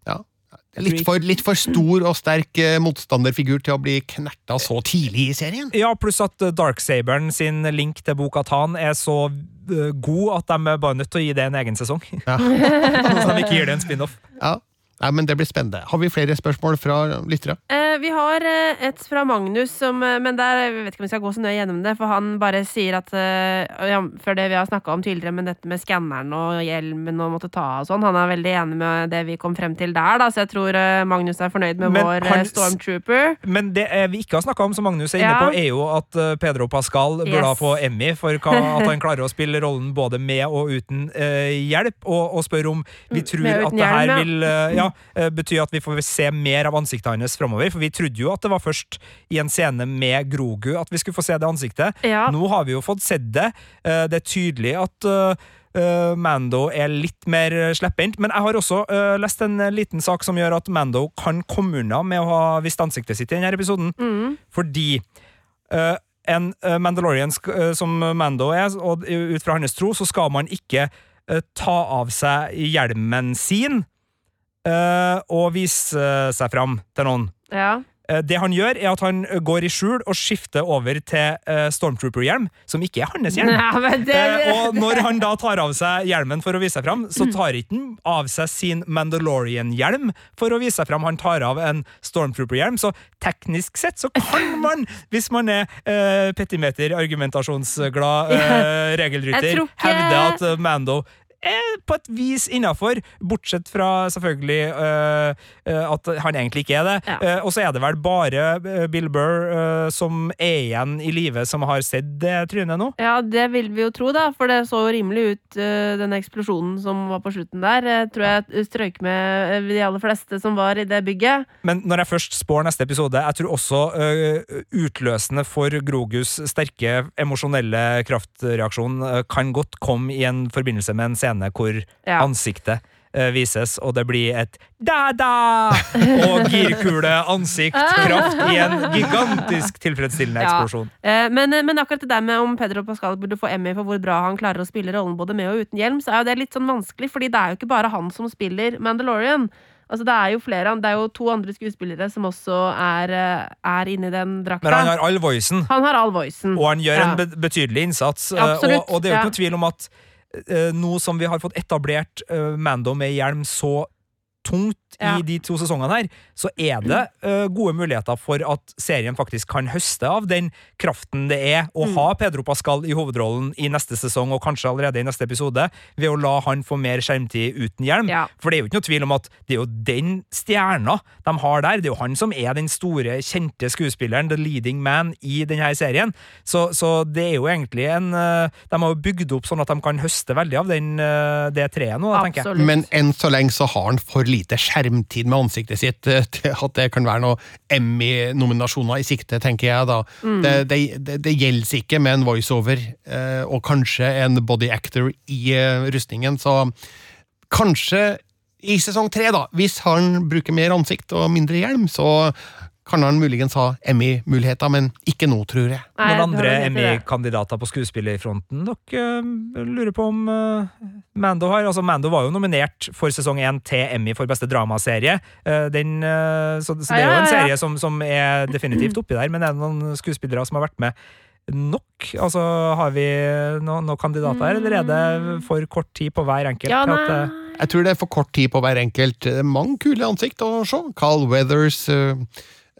Speaker 2: Litt for, litt for stor og sterk eh, motstanderfigur til å bli knerta så tidlig i serien?
Speaker 6: Ja, pluss at eh, Darksaberen sin link til Bo-Katan er så eh, god at de er bare nødt til å gi det en egen sesong.
Speaker 2: Ja.
Speaker 6: så de ikke gir det en spin-off.
Speaker 2: Ja. Nei, men Det blir spennende. Har vi flere spørsmål fra lyttere?
Speaker 5: Eh, vi har eh, et fra Magnus, som, eh, men der jeg vet ikke om vi skal gå så nøye gjennom det. For han bare sier at eh, ja, For det vi har snakka om tidligere, men dette med skanneren og hjelmen og måtte ta av og sånn, han er veldig enig med det vi kom frem til der, da, så jeg tror eh, Magnus er fornøyd med
Speaker 6: Men
Speaker 5: vår
Speaker 6: han
Speaker 5: Stormtrooper.
Speaker 6: Men det eh, vi ikke har snakka om, som Magnus er inne
Speaker 5: Ja.
Speaker 6: på, er jo at eh, Pedro Pascal burde ha
Speaker 5: Yes.
Speaker 6: få Emmy for hva, at han klarer å spille rollen både med og uten eh, hjelp, og, og spør om vi tror at det her
Speaker 5: hjelm, ja.
Speaker 6: Eh, ja, eh, at vi får se mer av ansiktet hans framover. For vi trodde jo at det var først i en scene med Grogu at vi skulle få se det ansiktet.
Speaker 5: Ja.
Speaker 6: Nå har vi jo fått sett det. Eh, det er tydelig at eh, Mando er litt mer slepphendt, men jeg har også uh, lest en liten sak som gjør at Mando kan komme unna med å ha visst ansiktet sitt i denne episoden.
Speaker 5: Mm.
Speaker 6: Fordi uh, en Mandalorian eh, som Mando er, og ut fra hans tro, så skal man ikke ta av seg hjelmen sin og vise seg fram til noen.
Speaker 5: Ja.
Speaker 6: Eh, Det han gjør, er at han eh, går i skjul og skifter over til eh, Stormtrooper-hjelm, som ikke er hans hjelm.
Speaker 5: Nei, det,
Speaker 6: Eh, og når han da tar av seg hjelmen for å vise seg fram, så tar ikke han av seg sin Mandalorian-hjelm for å vise seg fram. Han tar av en Stormtrooper-hjelm, så teknisk sett så kan man, hvis man er uh, petimeter, argumentasjonsglad uh, regelrytter,
Speaker 5: ikke-
Speaker 6: hevde at eh, Mando er på et vis innafor, bortsett fra selvfølgelig eh, eh, at han egentlig ikke er det.
Speaker 5: Ja.
Speaker 6: Uh, og så er det vel bare eh, Bill Burr uh, som er igjen i live, som har sett det trynet nå.
Speaker 5: Ja, det vil vi jo tro, da, for det så rimelig ut, uh, den eksplosjonen som var på slutten der. Jeg tror jeg strøyk med eh, de aller fleste som var i det bygget.
Speaker 6: Men når jeg først spår neste episode, jeg tror også utløsende for Grogus sterke emosjonelle kraftreaksjon kan godt komme i en forbindelse med en scene hvor
Speaker 5: Ja.
Speaker 6: ansiktet uh, vises, og det blir et da-da! Og girkule, ansikt, kraft i en gigantisk tilfredsstillende
Speaker 5: Ja.
Speaker 6: eksplosjon.
Speaker 5: Eh, Men, men akkurat det der med om Pedro Pascal burde få Emmy for hvor bra han klarer å spille rollen både med og uten hjelm, så er jo det litt sånn vanskelig, fordi det er jo ikke bare han som spiller Mandalorian. Altså Det er jo flere, det er jo to andre skuespillere som også er, eh, er inni den drakta.
Speaker 6: Men han har all voicen.
Speaker 5: Han har all voicen.
Speaker 6: Og han gjør
Speaker 5: Ja.
Speaker 6: en betydelig innsats.
Speaker 5: Absolutt,
Speaker 6: og, og det er jo
Speaker 5: ja.
Speaker 6: ikke noe tvil om at nå som vi har fått etablert øh, Mando med hjelm så tungt
Speaker 5: Ja.
Speaker 6: i de to sesongene her, så er det uh, gode muligheter for at serien faktisk kan høste av den kraften det er å
Speaker 5: Mm.
Speaker 6: ha Pedro Pascal i hovedrollen i neste sesong, og kanskje allerede i neste episode, ved å la han få mer skjermtid uten hjelm.
Speaker 5: Ja.
Speaker 6: For det er jo ikke noe tvil om at det er jo den stjerna de har der. Det er jo han som er den store, kjente skuespilleren, the leading man, i denne serien. Så, så det er jo egentlig en uh, De har jo bygd opp sånn at de kan høste veldig av den, uh, det treet nå, da, tenker jeg.
Speaker 2: Men enn så lenge så har han for lite skjermtid med ansiktet sitt eh, til at det kan være noe Emmy-nominasjoner i sikte, tenker jeg da. Det, det, det, det gjelder ikke med en voiceover eh, og kanskje en body actor i eh, rustningen, så kanskje i sesong tre, da, hvis han bruker mer ansikt og mindre hjelm, så kan han muligens ha Emmy-muligheter, men ikke nå, tror jeg.
Speaker 5: Nei,
Speaker 6: Noen andre. Emmy-kandidater på skuespillerfronten dere eh, lurer på om eh, Mando har? Altså, Mando var jo nominert for sesong én til Emmy for beste dramaserie. Eh, den, så, så det er jo en serie som, som er definitivt oppi der, men er det noen skuespillere som har vært med nok? Altså, Har vi noen, no kandidater her, eller er det for kort tid på hver enkelt?
Speaker 5: Ja,
Speaker 6: at,
Speaker 2: Jeg tror det er for kort tid på hver enkelt. Mange kule ansikt å se. Carl Weathers, uh,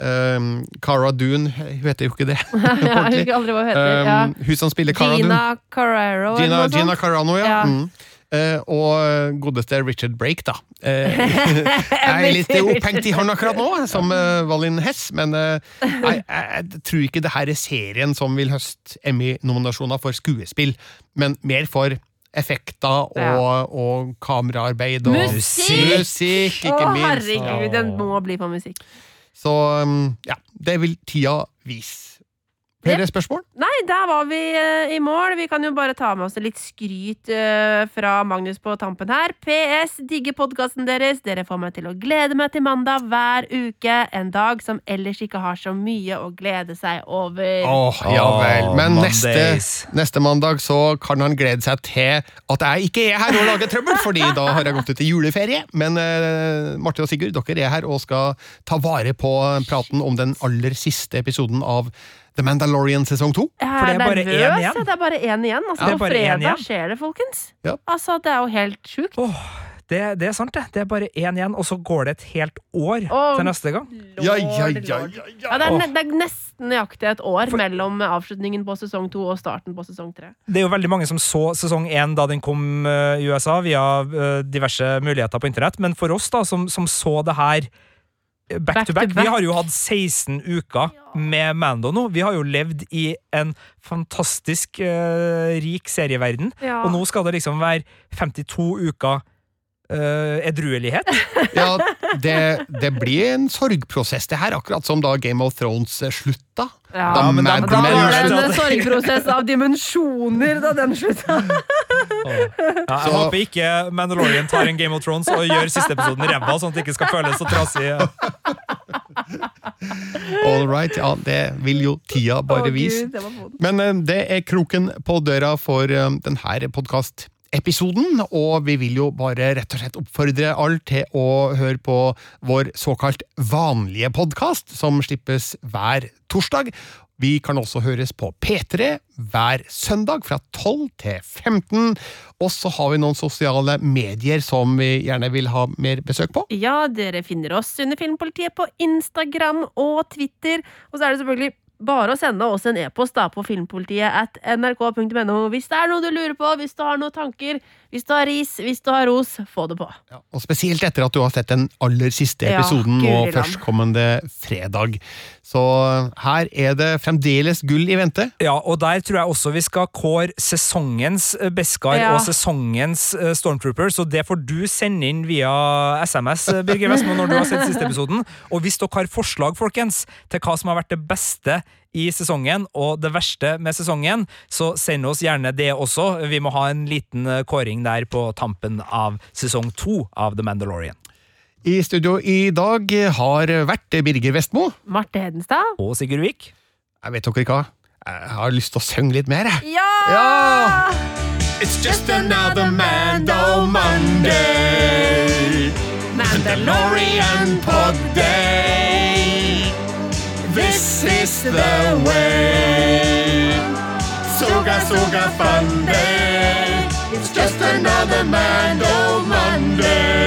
Speaker 2: um, Cara Dune Hun heter jo ikke det.
Speaker 5: Ja,
Speaker 2: hun
Speaker 5: husker aldri hva hun heter. ja.
Speaker 2: Um, hun som spiller Cara
Speaker 5: Gina
Speaker 2: Dune.
Speaker 5: Carrero,
Speaker 2: Gina. Gina Carano, ja.
Speaker 5: Ja.
Speaker 2: Mm. Uh, og godeste Richard Brake, da. Uh, jeg er litt opphengt i han akkurat nå, som uh, Valin Hess, men eh, jeg, jeg tror ikke det her er serien som vil høste Emmy-nominasjoner for skuespill, men mer for effekter og,
Speaker 5: Ja.
Speaker 2: og kameraarbeid og
Speaker 5: Musikk!
Speaker 2: musikk, ikke
Speaker 5: Å,
Speaker 2: minst.
Speaker 5: herregud, den må bli på musikk.
Speaker 2: Så um, ja, det vil tida vise. Flere spørsmål?
Speaker 5: Nei, der var vi eh, i mål. Vi kan jo bare ta med oss litt skryt eh, fra Magnus på tampen her. PS, digger podkasten deres. Dere får meg til å glede meg til mandag hver uke. En dag som ellers ikke har så mye å glede seg over.
Speaker 2: Åh, ja vel. Men neste, neste mandag så kan han glede seg til at jeg ikke er her og lager trøbbel, fordi da har jeg gått ut i juleferie. Men uh, Marte og Sigurd, dere er her og skal ta vare på praten om den aller siste episoden av The Mandalorian sesong to.
Speaker 6: For det er bare én igjen.
Speaker 5: Det er bare én igjen. Altså,
Speaker 6: Ja,
Speaker 5: på fredag
Speaker 6: igjen.
Speaker 5: skjer det, folkens.
Speaker 2: Ja.
Speaker 5: Altså, Det er jo helt sjukt.
Speaker 6: Oh, Det, det er sant, det. Det er bare én igjen, og så går det et helt år
Speaker 5: Åh.
Speaker 6: til neste gang.
Speaker 2: Ja, ja,
Speaker 5: Lord,
Speaker 2: ja, ja,
Speaker 5: Ja,
Speaker 2: ja.
Speaker 5: det, er, ne- det er nesten nøyaktig et år mellom avslutningen på sesong to og starten på sesong tre.
Speaker 6: Det er jo veldig mange som så sesong én da den kom eh, i USA, via eh, diverse muligheter på internett, men for oss da, som, som så det her back,
Speaker 5: Back
Speaker 6: to
Speaker 5: to
Speaker 6: back,
Speaker 5: back.
Speaker 6: Vi har jo hatt 16 uker med Mando nå. Vi har jo levd i en fantastisk uh, rik serieverden,
Speaker 5: Ja.
Speaker 6: og nå skal det liksom være 52 uker uh, edruelighet.
Speaker 2: ja det, det blir en sorgprosess, det her, akkurat som da Game of Thrones eh, slutta.
Speaker 5: Ja,
Speaker 2: Da
Speaker 5: men da, da var det en sorgprosess av dimensjoner da den slutta.
Speaker 6: Ja, jeg
Speaker 2: Så-
Speaker 6: håper ikke Mandalorian tar en Game of Thrones og gjør siste episoden ræva, sånn at det ikke skal føles så trasig.
Speaker 2: All right, ja, det vil jo tida bare vise. Men eh, det er kroken på døra for eh, denne podkastepisoden, og vi vil jo bare rett og slett oppfordre alle til å høre på vår såkalt vanlige podkast, som slippes hver torsdag. Vi kan også høres på P3 hver søndag fra 12 til 15. Og så har vi noen sosiale medier som vi gjerne vil ha mer besøk på.
Speaker 5: Ja, dere finner oss under Filmpolitiet på Instagram og Twitter. Og så er det selvfølgelig bare å sende oss en e-post da på filmpolitiet at nrk.no hvis det er noe du lurer på, hvis du har noen tanker, hvis du har ris, hvis du har ros, få det på.
Speaker 2: Ja, og spesielt etter at du har sett den aller siste episoden
Speaker 5: ja,
Speaker 2: nå førstkommende fredag. Så her er det fremdeles gull i vente.
Speaker 6: Ja, og der tror jeg også vi skal kåre sesongens eh, Beskar
Speaker 5: Ja.
Speaker 6: og sesongens eh, Stormtrooper, så det får du sende inn via SMS, eh, Birger Vestmo, når du har sett siste episoden. Og hvis dere har forslag, folkens, til hva som har vært det beste i sesongen og det verste med sesongen, så send oss gjerne det også. Vi må ha en liten kåring der på tampen av sesong to av The Mandalorian.
Speaker 2: I studio i dag har vært Birger Vestmo.
Speaker 5: Marte Hedenstad?
Speaker 6: Og Sigurd Vik.
Speaker 2: Jeg vet dere hva? Jeg har lyst til å synge litt mer, jeg.
Speaker 5: Ja!
Speaker 2: Ja! It's just another Mando Monday. Mandalorian pod day. This is the way. Soga, soga, fun day. It's just another Mando Monday.